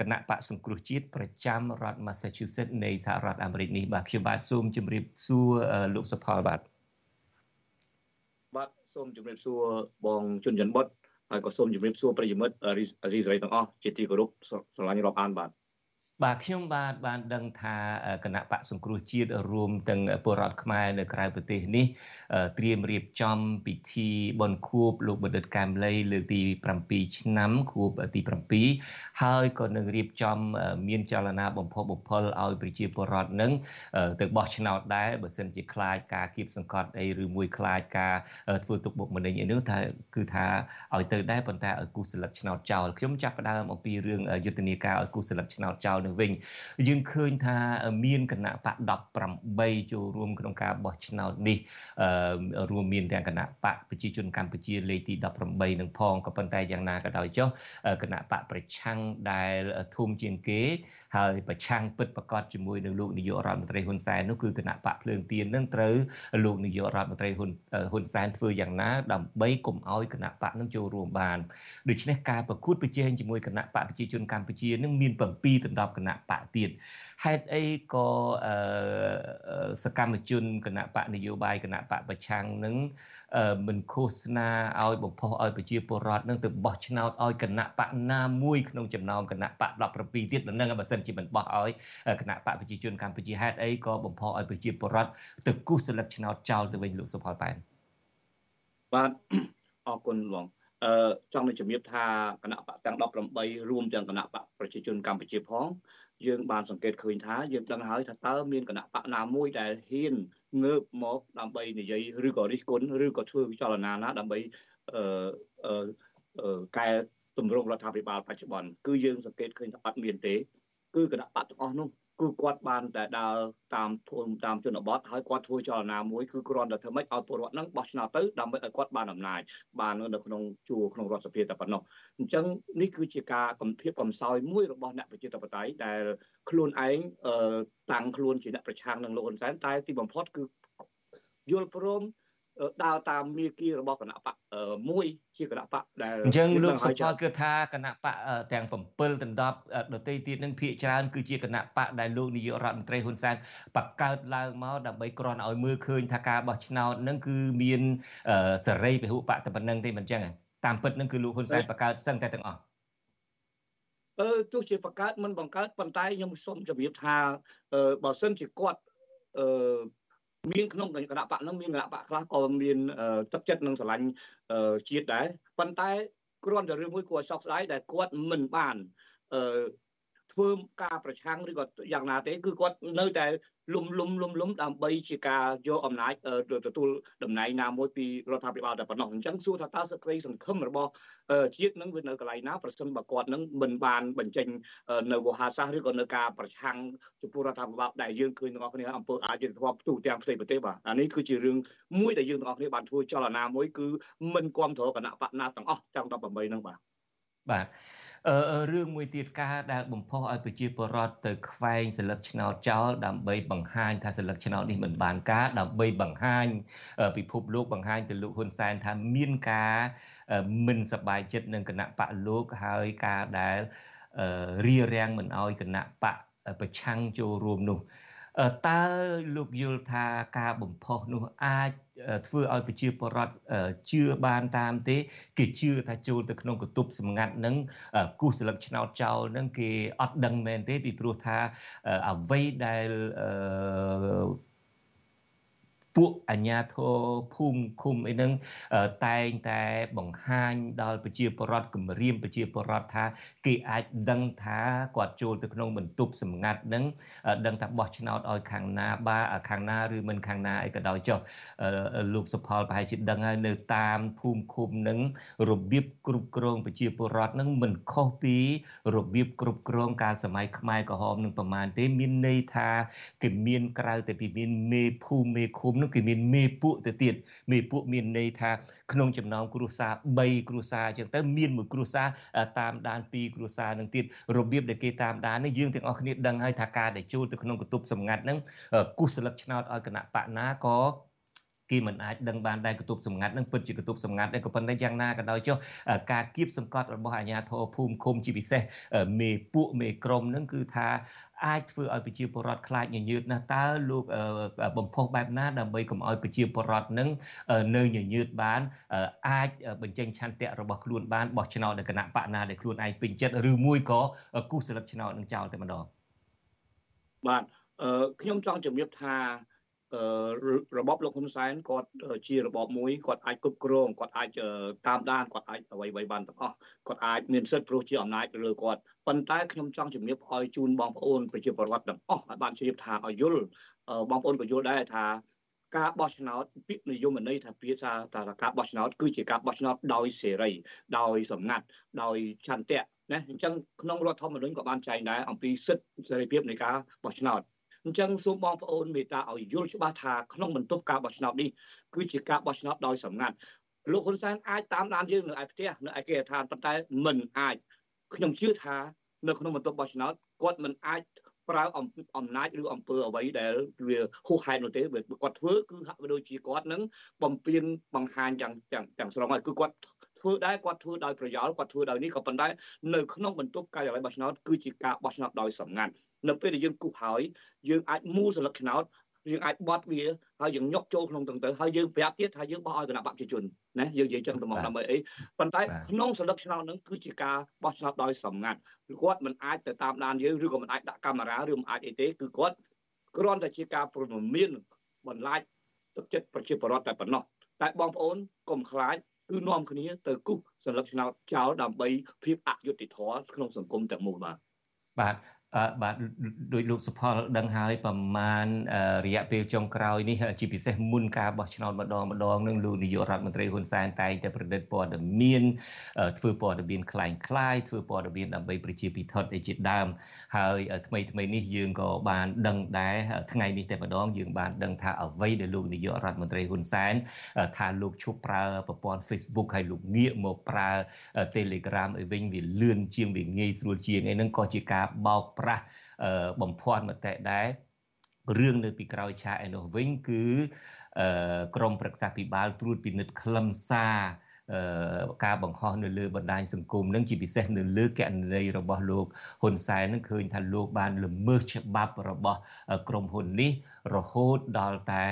គណៈបកសង្គ្រោះជាតិប្រចាំរដ្ឋ Massachusetts នៃសហរដ្ឋអាមេរិកនេះបាទខ្ញុំបាទសូមជម្រាបសួរលោកសុផលបាទបាទសូមជម្រាបសួរបងជុនច័ន្ទបុតហើយក៏សូមជម្រាបសួរប្រិយមិត្តរីសេរីទាំងអស់ជាទីគោរពស្រឡាញ់រាប់អានបាទ បាទខ្ញុំបាទបានដឹងថាគណៈបកសង្គ្រោះជាតិរួមទាំងពលរដ្ឋខ្មែរនៅក្រៅប្រទេសនេះត្រៀមរៀបចំពិធីបុណ្យខួបលោកបណ្ឌិតកែមលីលើកទី7ឆ្នាំខួបទី7ហើយក៏នឹងរៀបចំមានចលនាបំផុសបំផុលឲ្យប្រជាពលរដ្ឋនឹងទៅបោះឆ្នោតដែរបើសិនជាខ្លាចការគៀបសង្កត់អីឬមួយខ្លាចការធ្វើទុកបុកម្នេញអីនោះថាគឺថាឲ្យទៅដែរប៉ុន្តែឲ្យគូសស្លឹកឆ្នោតចោលខ្ញុំចាប់ផ្ដើមអំពីរឿងយុទ្ធនាការឲ្យគូសស្លឹកឆ្នោតចោលនៅវិញយើងឃើញថាមានគណៈបក18ចូលរួមក្នុងការបោះឆ្នោតនេះរួមមានទាំងគណៈបកប្រជាជនកម្ពុជាលេខទី18នឹងផងក៏ប៉ុន្តែយ៉ាងណាក៏ដោយចុះគណៈបកប្រឆាំងដែលធំជាងគេហើយប្រឆាំងពិតប្រកបជាមួយនឹងលោកនាយករដ្ឋមន្ត្រីហ៊ុនសែននោះគឺគណៈបកភ្លើងទៀននឹងត្រូវលោកនាយករដ្ឋមន្ត្រីហ៊ុនហ៊ុនសែនធ្វើយ៉ាងណាដើម្បីកុំឲ្យគណៈបកនឹងចូលរួមបានដូច្នេះការប្រកួតប្រជែងជាមួយគណៈបកប្រជាជនកម្ពុជានឹងមាន7ដណ្ដប់គណៈបកទៀតហេតុអីក៏សកម្មជនគណៈបកនយោបាយគណៈបកប្រឆាំងនឹងមិនឃោសនាឲ្យបំផុសឲ្យប្រជាពលរដ្ឋនឹងទៅបោះឆ្នោតឲ្យគណៈបកណាមួយក្នុងចំណោមគណៈបក17ទៀតនឹងបើសិនជាមិនបោះឲ្យគណៈបកប្រជាជនកម្ពុជាហេតុអីក៏បំផុសឲ្យប្រជាពលរដ្ឋទៅគូសស្លឹកឆ្នោតចោលទៅវិញលោកសុផលប៉ែនបាទអរគុណលោក អឺចង់នឹងជំរាបថាគណៈបកទាំង18រួមទាំងគណៈបកប្រជាជនកម្ពុជាផងយើងបានសង្កេតឃើញថាយើងដឹងហើយថាតើមានគណៈបកណាមួយដែលហ៊ានងើបមកដើម្បីនិយាយឬក៏រិះគន់ឬក៏ធ្វើវិចលនាណាដើម្បីអឺកែតម្រង់រដ្ឋាភិបាលបច្ចុប្បន្នគឺយើងសង្កេតឃើញថាអត់មានទេគឺគណៈបកទាំងអស់នោះ គឺគាត់បានតែដើរតាមភូមិតាមជនបទហើយគាត់ធ្វើចលនាមួយគឺគ្រាន់តែធ្វើម៉េចឲ្យពលរដ្ឋហ្នឹងបោះឆ្នោតទៅដើម្បីឲ្យគាត់បានអំណាចបាននៅក្នុងជួរក្នុងរដ្ឋសភាតែប៉ុណ្ណោះអញ្ចឹងនេះគឺជាការកំភាពកំសោយមួយរបស់អ្នកប្រជាធិបតេយ្យដែលខ្លួនឯងតាំងខ្លួនជាអ្នកប្រឆាំងនឹងលោកហ៊ុនសែនតែទីបំផុតគឺយល់ព្រម ដើរតាមមាគ៌ារបស់គណៈបកមួយជាគណៈបកដែលអញ្ចឹងលោកសុផលគឺថាគណៈបកទាំង7ដណ្ដប់ដតីទៀតនឹងភាកច្រើនគឺជាគណៈបកដែលលោកនាយករដ្ឋមន្ត្រីហ៊ុនសែនបកកើតឡើងមកដើម្បីគ្រាន់ឲ្យមើលឃើញថាការបោះឆ្នោតនឹងគឺមានសេរីពហុបកតែប៉ុណ្្នឹងទេមិនអញ្ចឹងតាមពិតនឹងគឺលោកហ៊ុនសែនបកកើតសឹងតែទាំងអស់អឺទោះជាបង្កើតមិនបង្កើតប៉ុន្តែខ្ញុំសូមជម្រាបថាបើសិនជាគាត់អឺ មានក្នុងគណៈបកហ្នឹងមានគណៈបកខ្លះក៏មានទឹកចិត្តនឹងស្រឡាញ់ជាតិដែរប៉ុន្តែគ្រាន់តែរឿងមួយគួរឲ្យសោកស្ដាយដែលគាត់មិនបានអឺ ធ្វើការប្រឆាំងឬក៏យ៉ាងណាទេគឺគាត់នៅតែលុំលុំលុំលុំដើម្បីជាការយកអំណាចទទួលតំណែងណាមួយពីរដ្ឋាភិបាលតែប៉ុណ្ណោះអញ្ចឹងសួរថាតើសក្តិសង្ឃឹមរបស់ជាតិនឹងវានៅកន្លែងណាប្រសិនបើគាត់នឹងមិនបានបញ្ចេញនៅវោហាសាសឬក៏នៅការប្រឆាំងចំពោះរដ្ឋាភិបាលដែលយើងឃើញទាំងអស់គ្នាអង្គើអាចយុទ្ធធម៌ផ្ទុះទាំងផ្ទៃប្រទេសបាទអានេះគឺជារឿងមួយដែលយើងទាំងអស់គ្នាបានធ្វើចលនាមួយគឺមិនគ្រប់គ្រងគណៈបកណាទាំងអស់ទាំង18ហ្នឹងបាទបាទអឺ រឿងមួយទៀតការដែលបំផុសឲ្យប្រជាពលរដ្ឋទៅខ្វែងសិលឹកឆ្នោតចោលដើម្បីបង្ហាញថាសិលឹកឆ្នោតនេះមិនបានការដើម្បីបង្ហាញពិភពលោកបង្ហាញទៅលោកហ៊ុនសែនថាមានការមិនសប្បាយចិត្តនឹងគណៈបកលោកហើយការដែលរៀបរៀងមិនឲ្យគណៈបកប្រឆាំងចូលរួមនោះ តើលោកយល់ថាការបំផុសនោះអាចធ្វើឲ្យប្រជាពលរដ្ឋជឿបានតាមទេ គេជឿថាចូលទៅក្នុងកតុបសម្ងាត់នឹងគូសស្លឹកឆ្នោតចោលនឹងគេអត់ដឹងមែនទេពីព្រោះថាអ្វីដែល ពួកអាជ្ញាធរភូមិឃុំអីហ្នឹងតែងតែបង្ហាញដល់ប្រជាពលរដ្ឋគម្រាមប្រជាពលរដ្ឋថាគេអាចដឹងថាគាត់ចូលទៅក្នុងបន្ទប់សម្ងាត់ហ្នឹងដឹងថាបោះឆ្នោតឲ្យខាងណាបាខាងណាឬមិនខាងណាអីក៏ដោយចុះលោកសុផលប្រហែលជាដឹងហើយនៅតាមភូមិឃុំហ្នឹងរបៀបគ្រប់គ្រងប្រជាពលរដ្ឋហ្នឹងមិនខុសពីរបៀបគ្រប់គ្រងកាលសម័យខ្មែរក្រហមនឹងប្រមាណទេមានន័យថាគេមានក្រៅតែពីមានមេភូមិមេឃុំនោះគឺមានមេពួកទៅទៀតមេពួកមានន័យថាក្នុងចំណោមគ្រួសារ3គ្រួសារអញ្ចឹងទៅមានមួយគ្រួសារតាមដាន2គ្រួសារនឹងទៀតរបៀបដែលគេតាមដាននេះយើងទាំងអស់គ្នាដឹងហើយថាការដែលចូលទៅក្នុងកតុបសម្ងាត់ហ្នឹងគូសស្លឹកឆ្នោតឲ្យគណៈបកណាក៏គេមិនអាចដឹងបានដែរកតុបសម្ងាត់នឹងពិតជាកតុបសម្ងាត់ដែរក៏ប៉ុន្តែយ៉ាងណាក៏ដោយចុះការគៀបសង្កត់របស់អាជ្ញាធរភូមិឃុំជាពិសេសមេពួកមេក្រុមនឹងគឺថា អាចធ្វើឲ្យប្រជាពលរដ្ឋខ្លាចញញើតណាស់តើលោកបំផុសបែបណាដើម្បីកុំឲ្យប្រជាពលរដ្ឋនឹងនៅញញើតបាន អាចបញ្ចេញឆន្ទៈរបស់ខ្លួនបានបោះឆ្នោតនៅគណៈបកណាដែលខ្លួនឯងពេញចិត្តឬមួយក៏គូសស្លឹកឆ្នោតនឹងចោលតែម្ដងបាទអឺខ្ញុំចង់ជំរាបថាអឺ របបលោកហ៊ុនសែនគាត់ជារបបមួយគាត់អាចគ្រប់គ្រងគាត់អាចតាមដានគាត់អាចអ្វីអ្វីបានទាំងអស់គាត់អាចមានសិទ្ធិព្រោះជាអំណាចលើគាត់ប៉ុន្តែខ្ញុំចង់ជំរាបឲ្យជូនបងប្អូនប្រជាពលរដ្ឋទាំងអស់ឲ្យបានជ្រាបថាឲ្យយល់បងប្អូនក៏យល់ដែរថាការបោះឆ្នោតពាក្យនិយមន័យថាពាក្យថាថាការបោះឆ្នោតគឺជាការបោះឆ្នោតដោយសេរីដោយសម្ងាត់ដោយឆន្ទៈណាអញ្ចឹងក្នុងរដ្ឋធម្មនុញ្ញក៏បានចែងដែរអំពីសិទ្ធិសេរីភាពនៃការបោះឆ្នោត អញ្ចឹងសូមបងប្អូនមេត្តាឲ្យយល់ច្បាស់ថាក្នុងបន្ទប់ការបោះឆ្នោតនេះគឺជាការបោះឆ្នោតដោយសម្ងាត់លោកហ៊ុនសែនអាចតាមដានយើងនៅឯផ្ទះនៅឯគេដ្ឋានប៉ុន្តែមិនអាចខ្ញុំជឿថានៅក្នុងបន្ទប់បោះឆ្នោតគាត់មិនអាចប្រើអំណាចឬអំពើអ្វីដែលវាហួសហេតុនោះទេគាត់ធ្វើគឺហាក់ដូចជាគាត់នឹងបំពេញបង្ហាញយ៉ាងទាំងស្រុងហើយគឺគាត់ធ្វើដែរគាត់ធ្វើដោយប្រយោលគាត់ធ្វើដោយនេះក៏ប៉ុន្តែនៅក្នុងបន្ទប់ការិយាល័យបោះឆ្នោតគឺជាការបោះឆ្នោតដោយសម្ងាត់ នៅពេលដែលយើងគូសហើយយើងអាចមូលសន្លឹកឆ្នោតយើងអាចបត់វាហើយយើងញុកចូលក្នុងទាំងទៅហើយយើងប្រាប់ទៀតថាយើងបោះឲ្យគណៈបព្វជិជនណាយើងនិយាយចឹងទៅមកដើម្បីអីប៉ុន្តែក្នុងសន្លឹកឆ្នោតហ្នឹងគឺជាការបោះឆ្នោតដោយសម្ងាត់គាត់មិនអាចទៅតាមដានយើងឬក៏មិនអាចដាក់កាមេរ៉ាឬមិនអាចអីទេគឺគាត់គ្រាន់តែជាការព្រមមានបន្លាចទឹកចិត្តប្រជាពលរដ្ឋតែប៉ុណ្ណោះតែបងប្អូនកុំខ្លាចគឺនាំគ្នាទៅគូសសន្លឹកឆ្នោតចោលដើម្បីភាពអយុត្តិធម៌ក្នុងសង្គមទាំងមូលបាទបាទ បាទដោយលោកសុផលដឹងហើយប្រមាណរយៈពេលចុងក្រោយនេះជាពិសេសមុនការបោះឆ្នោតម្ដងម្ដងនឹងលោកនាយករដ្ឋមន្ត្រីហ៊ុនសែនតែងតែប្រឌិតព័ត៌មានធ្វើព័ត៌មានคล้ายคล้ายធ្វើព័ត៌មានដើម្បីប្រជាពិធដ្ឋជាដើមហើយថ្មីថ្មីនេះយើងក៏បានដឹងដែរថ្ងៃនេះតែម្ដងយើងបានដឹងថាអ្វីដែលលោកនាយករដ្ឋមន្ត្រីហ៊ុនសែនថាលោកឈប់ប្រើប្រព័ន្ធ Facebook ហើយលោកងាកមកប្រើ Telegram ឲ្យវិញវាលឿនជាងវាងាយស្រួលជាងឯហ្នឹងក៏ជាការបោក ប្រាស់បំភាន់មតិដែររឿងនៅពីក្រោយឆាកឯនោះវិញគឺក្រមប្រឹក្សាពិបាលត្រួតពិនិត្យខ្លឹមសារ ការបង្ហោះនៅលើបណ្ដាញសង្គមនឹងជាពិសេសនៅលើកណន័យរបស់លោកហ៊ុនសែននឹងឃើញថាលោកបានល្មើសច្បាប់របស់ក្រុមហ៊ុននេះរហូតដល់តែ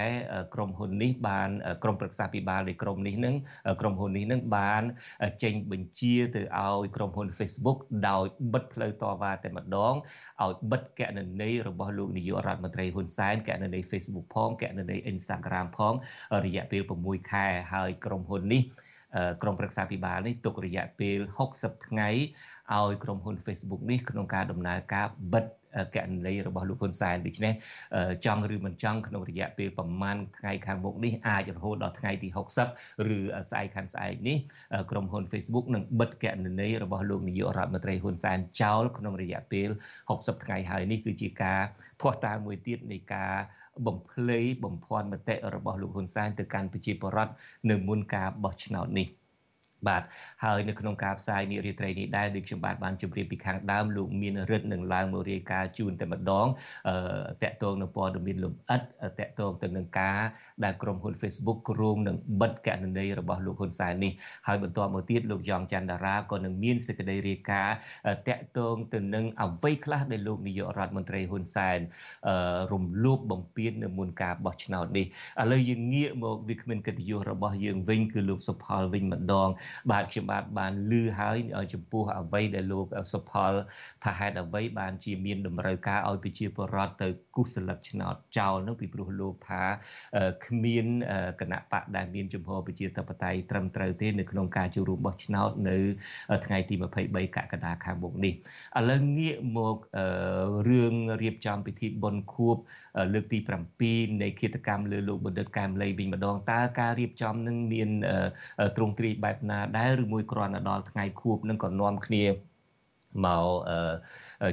ក្រុមហ៊ុននេះបានក្រុមប្រឹក្សាពិបាលនៃក្រុមនេះនឹងក្រុមហ៊ុននេះនឹងបានចេញបញ្ជាទៅឲ្យក្រុមហ៊ុន Facebook ដោយបិទផ្លូវតវ៉ាតែម្ដងឲ្យបិទកណន័យរបស់លោកនាយករដ្ឋមន្ត្រីហ៊ុនសែនកណន័យ Facebook ផងកណន័យ Instagram ផងរយៈពេល6ខែហើយក្រុមហ៊ុននេះ ក្រមប្រឹក្សាពិបាលនេះទុករយៈពេល60ថ្ងៃឲ្យក្រុមហ៊ុន Facebook នេះក្នុងការដំណើរការបិទកណន័យរបស់លោកហ៊ុនសែនដូច្នេះចង់ឬមិនចង់ក្នុងរយៈពេលប្រមាណថ្ងៃខាងមុខនេះអាចរហូតដល់ថ្ងៃទី60ឬស្អែកខាងស្អែកនេះក្រុមហ៊ុន Facebook នឹងបិទកណន័យរបស់លោកនាយករដ្ឋមន្ត្រីហ៊ុនសែនចោលក្នុងរយៈពេល60ថ្ងៃហើយនេះគឺជាការភ័ស្តុតាងមួយទៀតនៃការ បំភ្លៃបំភាន់មតិរបស់លោកហ៊ុនសែនទៅកាន់ប្រជាពលរដ្ឋនៅមុនការបោះឆ្នោតនេះ បាទហើយនៅក្នុងការផ្សាយនារីត្រីនេះដែរដូចខ្ញុំបាទបានជម្រាបពីខាងដើមលោកមានរិទ្ធនឹងឡើងមករាយការណ៍ជូនតែម្ដងអឺតកតងនៅព័ត៌មានលំអិតតកតងទៅនឹងការដែលក្រុមហ៊ុន Facebook គ្រោងនឹងបិទកណន័យរបស់លោកហ៊ុនសែននេះហើយបន្តមកទៀតលោកយ៉ងច័ន្ទតារាក៏នឹងមានសេចក្តីរាយការណ៍តកតងទៅនឹងអ្វីខ្លះដែលលោកនាយករដ្ឋមន្ត្រីហ៊ុនសែនអឺរំលោភបំពាននៅមុនការបោះឆ្នោតនេះឥឡូវយើងងាកមកវាគ្មានកិត្តិយសរបស់យើងវិញគឺលោកសុផលវិញម្ដងបាទខ្ញុំបាទបានលឺហើយចំពោះអ្វីដែលលោកសុផលថាហេតុអ្វីបានជាមានតម្រូវការឲ្យប្រជាពលរដ្ឋទៅគូសស្លឹកឆ្នោតចោលនោះពីព្រោះលោកថាគ្មានគណៈបកដែលមានជំហរប្រជាធិបតេយ្យត្រឹមត្រូវទេនៅក្នុងការចូលរួមបោះឆ្នោតនៅថ្ងៃទី23កក្កដាខាងមុខនេះឥឡូវងាកមករឿងរៀបចំពិធីបុណ្យខួបលើកទី7នៃគិតកម្មលើលោកបណ្ឌិតកែមលីវិញម្ដងតើការរៀបចំនឹងមានទ្រង់ទ្រាយបែបណាដែរឬមួយគ្រាន់តែដល់ថ្ងៃខួបនឹងក៏នាំគ្នាមក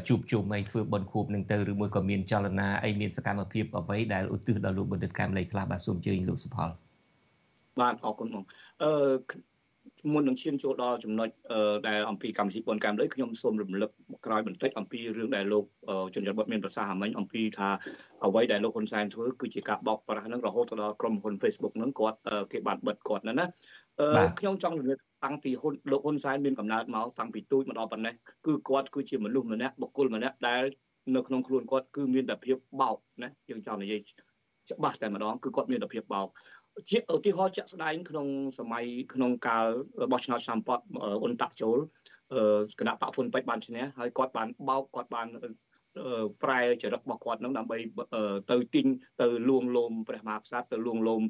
ជួបជុំអីធ្វើបុណ្យខួបនឹងទៅឬមួយក៏មានចលនាអីមានសកម្មភាពអ្វីដែលឧទ្ទិសដល់លោកបណ្ឌិតកែមលីខ្លះបាទសូមអញ្ជើញលោកសុផលបាទអរគុណបងអឺមុននឹងឈានចូលដល់ចំណុចដែលអំពីកម្មវិធីបុណ្យកែមលីខ្ញុំសូមរំលឹកក្រោយបន្តិចអំពីរឿងដែលលោកជនជាតិបុតមានប្រសាសន៍មិញអំពីថាអ្វីដែលលោកហ៊ុនសែនធ្វើគឺជាការបោកប្រាស់នឹងរហូតដល់ក្រុមហ៊ុន Facebook នឹងគាត់គេបានបិទគាត់ណាណា ខ្ញុំចង់និយាយតាំងពីហ៊ុនលោកហ៊ុនសែនមានកំណើតមកតាំងពីទូចមកដល់ប៉ុណ្ណេះគឺគាត់គឺជាមនុស្សម្នាក់បុគ្គលម្នាក់ដែលនៅក្នុងខ្លួនគាត់គឺមានតែភាពបោកណាយើងចង់និយាយច្បាស់តែម្ដងគឺគាត់មានតែភាពបោកជាឧទាហរណ៍ជាក់ស្ដែងក្នុងសម័យក្នុងកាលបោះឆ្នោតឆ្នាំប៉ុតអ៊ុនតាក់ចូលគណៈបកហ៊ុនពេជ្របានឈ្នះហើយគាត់បានបោកគាត់បាន ប្រែចរិតរបស់គាត់នឹងដើម្បីទៅទិញទៅលួងលោមព្រះមហាក្សត្រទៅលួងលោម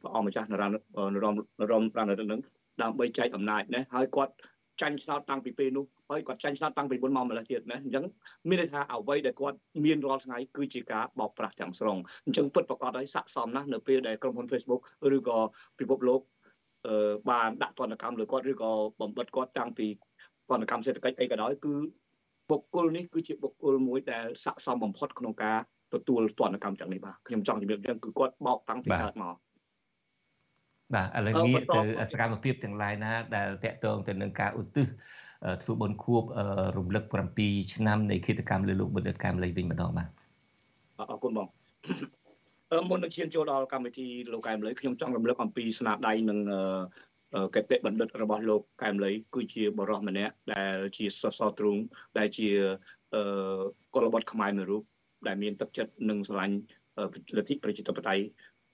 ព្រះអង្គម្ចាស់នរណនរណនរណប្រាណរិទ្ធនឹងដើម្បីចែកអំណាចណាហើយគាត់ចាញ់ឆ្នោតតាំងពីពេលនោះហើយគាត់ចាញ់ឆ្នោតតាំងពីមុនមកម្ល៉េះទៀតណាអញ្ចឹងមានន័យថាអ្វីដែលគាត់មានរាល់ថ្ងៃគឺជាការបោកប្រាស់ទាំងស្រុងអញ្ចឹងពិតប្រកបហើយស័កសមណាស់នៅពេលដែលក្រុមហ៊ុន Facebook ឬក៏ពិភពលោកអឺបានដាក់ទណ្ឌកម្មលើគាត់ឬក៏បំបិតគាត់តាំងពីទណ្ឌកម្មសេដ្ឋកិច្ចអីក៏ដោយគឺ បុគ្គលនេះគឺជាបុគ្គលមួយដែលស័កសមបំផុតក្នុងការទទួលទណ្ឌកម្មទាំងនេះបាទខ្ញុំចង់ជម្រាបចឹងគឺគាត់បោកតាំងពីកើតមកបាទឥឡូវងាកទៅសកម្មភាពទាំងឡាយណាដែលតកតងទៅនឹងការឧទ្ទិសធ្វើបុណ្យខួបរំលឹក7ឆ្នាំនៃគិតកម្មលើលោកបណ្ឌិតកែមលីវិញម្ដងបាទអរគុណបងអឺមុននឹងឈានចូលដល់កម្មវិធីលោកកែមលីខ្ញុំចង់រំលឹកអំពីស្នាដៃនឹង កេតិបណ្ឌិតរបស់លោកកែមលីគឺជាបរិសម្នាក់ដែលជាសសរទ្រូងដែលជាអឺកុលបុត្រខ្មែរមួយរូបដែលមានទឹកចិត្តនិងស្រឡាញ់លទ្ធិប្រជាធិបតេយ្យ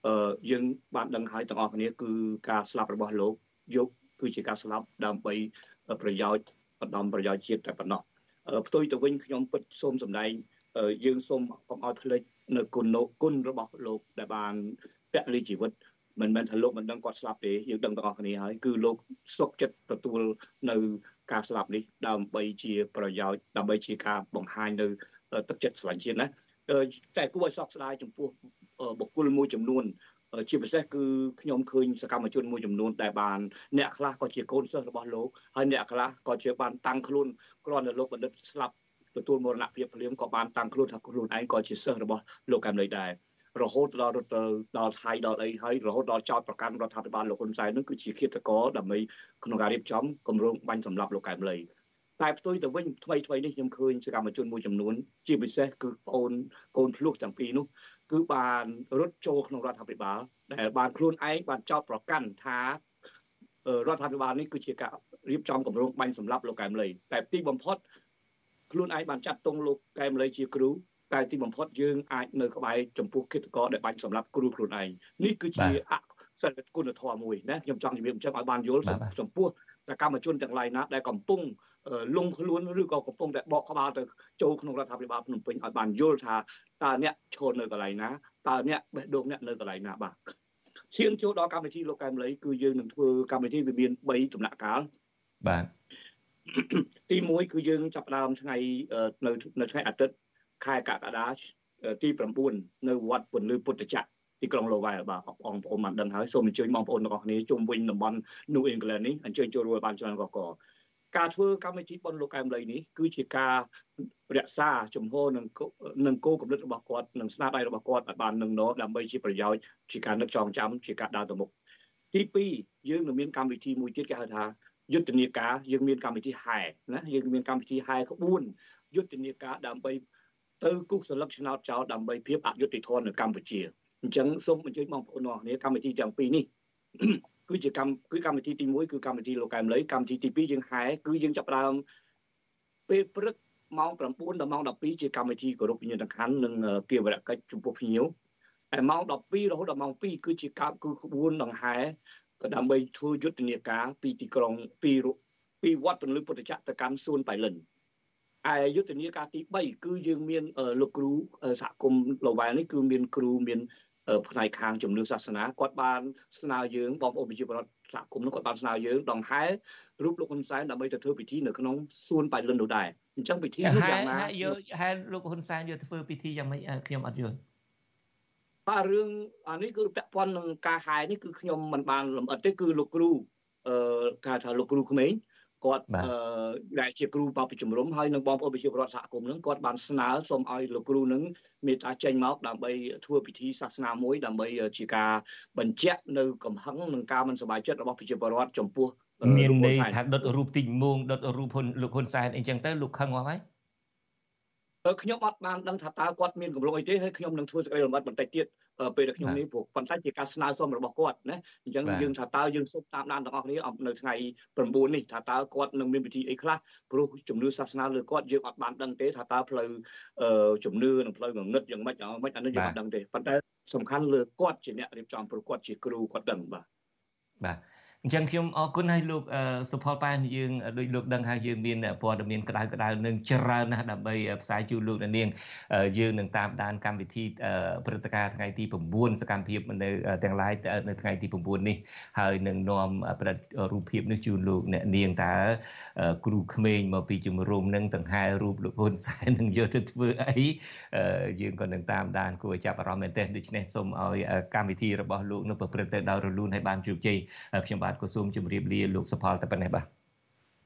អឺយើងបានដឹងហើយទាំងអស់គ្នាគឺការស្លាប់របស់លោកយកគឺជាការស្លាប់ដើម្បីប្រយោជន៍បណ្ដំប្រយោជន៍ជាតិតែប៉ុណ្ណោះផ្ទុយទៅវិញខ្ញុំពិតសូមសម្ដែងយើងសូមកុំឲ្យភ្លេចនៅគុណគុណរបស់លោកដែលបានពលីជីវិត មិនមែនថាលោកមិនដឹងគាត់ស្លាប់ទេយើងដឹងទាំងអស់គ្នាហើយគឺលោកសុខចិត្តទទួលនៅការស្លាប់នេះដើម្បីជាប្រយោជន៍ដើម្បីជាការបង្ហាញនៅទឹកចិត្តស្រឡាញ់ជាតិណាតែគួរឲ្យសោកស្ដាយចំពោះបុគ្គលមួយចំនួនជាពិសេសគឺខ្ញុំឃើញសកម្មជនមួយចំនួនដែលបានអ្នកខ្លះក៏ជាកូនសិស្សរបស់លោកហើយអ្នកខ្លះក៏ជាបានតាំងខ្លួនគ្រាន់តែលោកបណ្ឌិតស្លាប់ទទួលមរណភាពភ្លាមក៏បានតាំងខ្លួនថាខ្លួនឯងក៏ជាសិស្សរបស់លោកកែមលីដែរ រហូតដល់ទៅដល់ថៃដល់អីហើយរហូតដល់ចោតប្រកាន់រដ្ឋាភិបាលលោកហ៊ុនសែននឹងគឺជាឃាតករដើម្បីក្នុងការរៀបចំគម្រោងបាញ់សម្លាប់លោកកែមលីតែផ្ទុយទៅវិញថ្មីថ្មីនេះខ្ញុំឃើញសកម្មជនមួយចំនួន ជាពិសេសគឺប្អូនកូនភ្លោះទាំងពីរនោះគឺបានរត់ចូលក្នុងរដ្ឋាភិបាលដែលបានខ្លួនឯងបានចោទប្រកាន់ថារដ្ឋាភិបាលនេះគឺជាការរៀបចំគម្រោងបាញ់សម្លាប់លោកកែមលីតែទីបំផុតខ្លួនឯងបានចាត់ទងលោកកែមលីជាគ្រូ តែទីបំផុតយើងអាចនៅក្បែរចំពោះគិតកោដែលបាញ់សម្លាប់គ្រូខ្លួនឯងនេះគឺជាអសិលគុណធម៌មួយណាខ្ញុំចង់និយាយអញ្ចឹងឲ្យបានយល់ចំពោះសកម្មជនទាំងឡាយណាដែលកំពុងលងខ្លួនឬក៏កំពុងតែបកក្បាលទៅចូលក្នុងរដ្ឋាភិបាលភ្នំពេញឲ្យបានយល់ថាតើអ្នកឈរនៅកន្លែងណាតើអ្នកបេះដូងអ្នកនៅកន្លែងណាបាទឈានចូលដល់កម្មវិធីលោកកែមលីគឺយើងនឹងធ្វើកម្មវិធីវាមាន3ដំណាក់កាលបាទទី1គឺយើងចាប់ផ្ដើមថ្ងៃនៅនៅថ្ងៃអាទិត្យ ខែកក្កដាទី9នៅវត្តពន្លឺពុទ្ធចក្រទីក្រុងឡូវែលបាទបងប្អូនបានដឹងហើយសូមអញ្ជើញបងប្អូនទាំងអស់គ្នាជុំវិញតំបន់ New England នេះអញ្ជើញចូលរួមបានច្រើនកកកការធ្វើកម្មវិធីប៉ុនលោកកែមលីនេះគឺជាការរក្សាជំហរនឹងនឹងគោលគំនិតរបស់គាត់នឹងស្នាដៃរបស់គាត់ឲ្យបាននឹងណដើម្បីជាប្រយោជន៍ជាការនឹកចងចាំជាការដើរទៅមុខទី2យើងនឹងមានកម្មវិធីមួយទៀតគេហៅថាយុទ្ធនាការយើងមានកម្មវិធីហែណាយើងមានកម្មវិធីហែក្បួនយុទ្ធនាការដើម្បី ទៅគូសសន្លឹកឆ្នោតចោលដើម្បីភាពអយុត្តិធម៌នៅកម្ពុជាអញ្ចឹងសូមអញ្ជើញបងប្អូនទាំងគ្នាកម្មវិធីទាំងពីរនេះគឺជាកម្មគឺកម្មវិធីទី1គឺកម្មវិធីលោកកែមលីកម្មវិធីទី2យើងហែគឺយើងចាប់ផ្ដើមពេលព្រឹកម៉ោង9ដល់ម៉ោង12ជាកម្មវិធីគោរពវិញ្ញាណក្ខន្ធនិងគៀវរកិច្ចចំពោះភ្ញៀវហើយម៉ោង12រហូតដល់ម៉ោង2គឺជាការគឺក្បួនដង្ហែក៏ដើម្បីធ្វើយុទ្ធនាការពីទីក្រុងពីពីវត្តពន្លឺពុទ្ធចក្រទៅកាន់សួនបៃលិន ឯយុទ្ធនាការទី3គឺយើងមានលោកគ្រូសហគមន៍លវែលនេះគឺមានគ្រូមានផ្នែកខាងជំនឿសាសនាគាត់បានស្នើយើងបងប្អូនប្រជាពលរដ្ឋសហគមន៍នោះគាត់បានស្នើយើងដង្ហែរូបលោកហ៊ុនសែនដើម្បីទៅធ្វើពិធីនៅក្នុងសួនបៃលិននោះដែរអញ្ចឹងពិធីនោះយ៉ាងណាយកហែលោកហ៊ុនសែនយកធ្វើពិធីយ៉ាងម៉េចខ្ញុំអត់យល់បាទរឿងអានេះគឺពាក់ព័ន្ធនឹងការហែនេះគឺខ្ញុំមិនបានលម្អិតទេគឺលោកគ្រូអឺគេថាលោកគ្រូក្មេង គាត់អឺដែលជាគ្រូបោកពីជំរំហើយនឹងបងប្អូនប្រជាពលរដ្ឋសហគមន៍នឹងគាត់បានស្នើសូមឲ្យលោកគ្រូនឹងមេត្តាចេញមកដើម្បីធ្វើពិធីសាសនាមួយដើម្បីជាការបញ្ជាក់នៅកំហឹងនឹងការមិនសប្បាយចិត្តរបស់ប្រជាពលរដ្ឋចំពោះមានន័យថាដុតរូបទីមងដុតរូបហ៊ុនលោកហ៊ុនសែនអីចឹងទៅលោកខឹងអស់ហើយខ្ញុំអត់បានដឹងថាតើគាត់មានកម្រងអីទេហើយខ្ញុំនឹងធ្វើសេចក្តីលម្អិតបន្តិចទៀត ពេលដែលខ្ញុំនេះព្រោះប៉ុន្តែជាការស្នើសុំរបស់គាត់ណាអញ្ចឹងយើងថាតើយើងសុំតាមដានទាំងអស់គ្នានៅថ្ងៃ9នេះថាតើគាត់នឹងមានពិធីអីខ្លះព្រោះជំនឿសាសនាលើគាត់យើងអត់បានដឹងទេថាតើផ្លូវជំនឿនិងផ្លូវងងឹតយ៉ាងម៉េចយ៉ាងម៉េចអានេះយើងអត់ដឹងទេប៉ុន្តែសំខាន់លើគាត់ជាអ្នករៀបចំព្រោះគាត់ជាគ្រូគាត់ដឹងបាទបាទ អញ្ចឹងខ្ញុំអរគុណឲ្យលោកសុផលប៉ែនយើងដូចលោកដឹងហើយយើងមានព័ត៌មានក្តៅក្តៅនឹងច្រើនណាស់ដើម្បីផ្សាយជូនលោកអ្នកនាងយើងនឹងតាមដានកម្មវិធីព្រឹត្តិការណ៍ថ្ងៃទី9សកម្មភាពនៅទាំងឡាយនៅថ្ងៃទី9នេះហើយនឹងនាំប្រតិរូបភាពនេះជូនលោកអ្នកនាងតើគ្រូក្មេងមកពីជំរំនឹងដង្ហែរូបលោកហ៊ុនសែននឹងយកទៅធ្វើអីយើងក៏នឹងតាមដានគួរចាប់អារម្មណ៍មែនទែនដូច្នេះសូមឲ្យកម្មវិធីរបស់លោកនឹងប្រព្រឹត្តទៅដោយរលូនហើយបានជោគជ័យខ្ញុំបាទក៏សូមជម្រាបលាលោកសុផលតែប៉ុណ្ណេះបាទ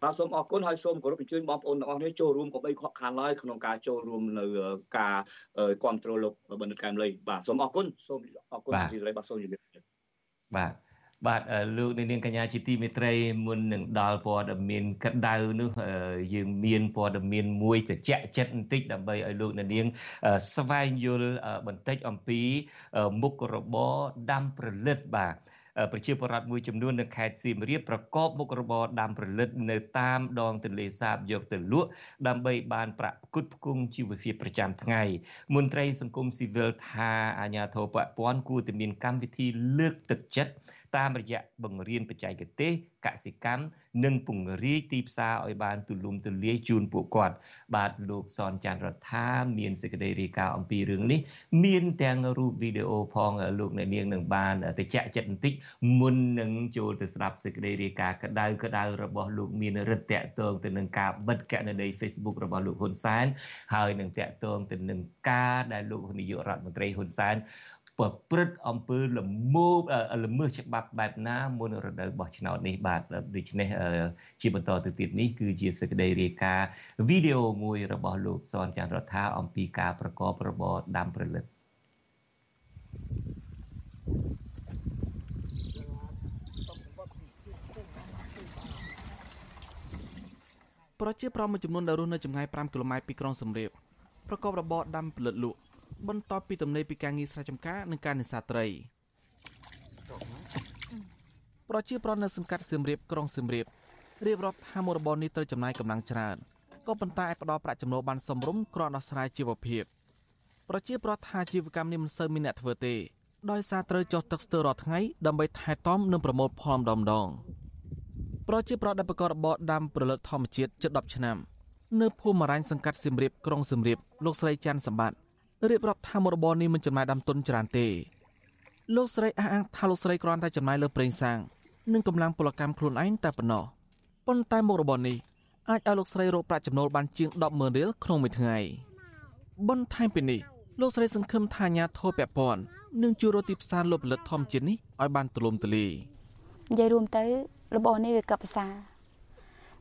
បាទសូមអរគុណហើយសូមគោរពអញ្ជើញបងប្អូនទាំងអស់គ្នាចូលរួមក៏បីខកខានឡើយក្នុងការចូលរួមនៅការគ្រប់គ្រងលោកបណ្ឌិតកែមលីបាទសូមអរគុណសូមអរគុណទីលីបាទសូមជម្រាបបាទបាទលោកនាងកញ្ញាជាទីមេត្រីមុននឹងដល់ព័ត៌មានក្តៅនោះយើងមានព័ត៌មានមួយត្រជាក់ចិត្តបន្តិចដើម្បីឲ្យលោកនាងស្វែងយល់បន្តិចអំពីមុខរបរដាំប្រលិតបាទ ប្រជាពលរដ្ឋមួយចំនួននៅខេត្តសៀមរាបប្រកបមុខរបរដាំប្រលិតនៅតាមដងទន្លេសាបយកទៅលក់ដើម្បីបានប្រាក់ផ្គត់ផ្គង់ជីវភាពប្រចាំថ្ងៃមន្ត្រីសង្គមស៊ីវិលថាអាជ្ញាធរពាក់ព័ន្ធគួរតែមានកម្មវិធីលើកទឹកចិត្ត តាមរយៈបង្រៀនបច្ចេកទេសកសិកម្មនិងពង្រីកទីផ្សារឲ្យបានទូលំទូលាយជូនពួកគាត់ បាទលោកសនច័ន្ទរដ្ឋាមានសេចក្តីរាយការណ៍អំពីរឿងនេះ មានទាំងរូបវីដេអូផងលោកអ្នកនាងនឹងបានទៅចាក់ចិត្តបន្តិចមុននឹងចូលទៅស្ដាប់សេចក្តីរាយការណ៍ក្តៅក្តៅរបស់លោកមានរិទ្ធតកតងទៅនឹងការបិទកណន័យ Facebook របស់លោកហ៊ុនសែនហើយនឹងតកតងទៅនឹងការដែលលោកនាយករដ្ឋមន្ត្រីហ៊ុនសែន ប្រព្រឹត្តអំពើល្មោល្មើសច្បាប់បែបណាមុនរដូវបោះឆ្នោតនេះបាទដូច្នេះជាបន្តទៅទៀតនេះគឺជាសេចក្តីរាយការណ៍វីដេអូមួយរបស់លោកសនច័ន្ទរដ្ឋាអំពីការប្រកបរបរដាំប្រលិតប្រជាប្រដ្ឋមួយចំនួនដែលរស់នៅចម្ងាយ5គីឡូម៉ែត្រពីក្រុងសំរាបប្រកបរបរដាំផលិតលក់ បន្ទាប់ពីទំនេរពីការងារស្រែចម្ការនិងការនេសាទត្រីប្រជាប្រដ្ឋនៅសង្កាត់សៀមរាបក្រុងសៀមរាបរៀបរាប់ថាមុខរបរនេះត្រូវចំណាយកម្លាំងច្រើនក៏ប៉ុន្តែអាចផ្ដល់ប្រាក់ចំណូលបានសមរម្យគ្រាន់ដោះស្រាយជីវភាពប្រជាប្រដ្ឋថាជីវកម្មនេះមិនសូវមានអ្នកធ្វើទេដោយសារត្រូវចុះទឹកស្ទើររាល់ថ្ងៃដើម្បីថែទាំនិងប្រមូលផលម្ដងម្ដងប្រជាប្រដ្ឋដែលប្រកបរបរដាំប្រលិតធម្មជាតិជិត10ឆ្នាំនៅភូមិរ៉ាញ់សង្កាត់សៀមរាបក្រុងសៀមរាបលោកស្រីច័ន្ទសម្បត្តិ រៀបរាប់ថាមុខរបរនេះមិនចំណាយដាំទុនច្រើនទេលោកស្រីអះអាងថាលោកស្រីគ្រាន់តែចំណាយលើប្រេងសាំងនិងកម្លាំងពលកម្មខ្លួនឯងតែប៉ុណ្ណោះប៉ុន្តែមុខរបរនេះអាចឲ្យលោកស្រីរកប្រាក់ចំណូលបានជាង100,000រៀលក្នុងមួយថ្ងៃបន្ថែមពីនេះលោកស្រីសង្ឃឹមថាអាញាធរពពាន់នឹងជួយរកទីផ្សារលផលិតធម្មជាតិនេះឲ្យបានទូលំទូលាយនិយាយរួមទៅរបរនេះវាកັບភាសា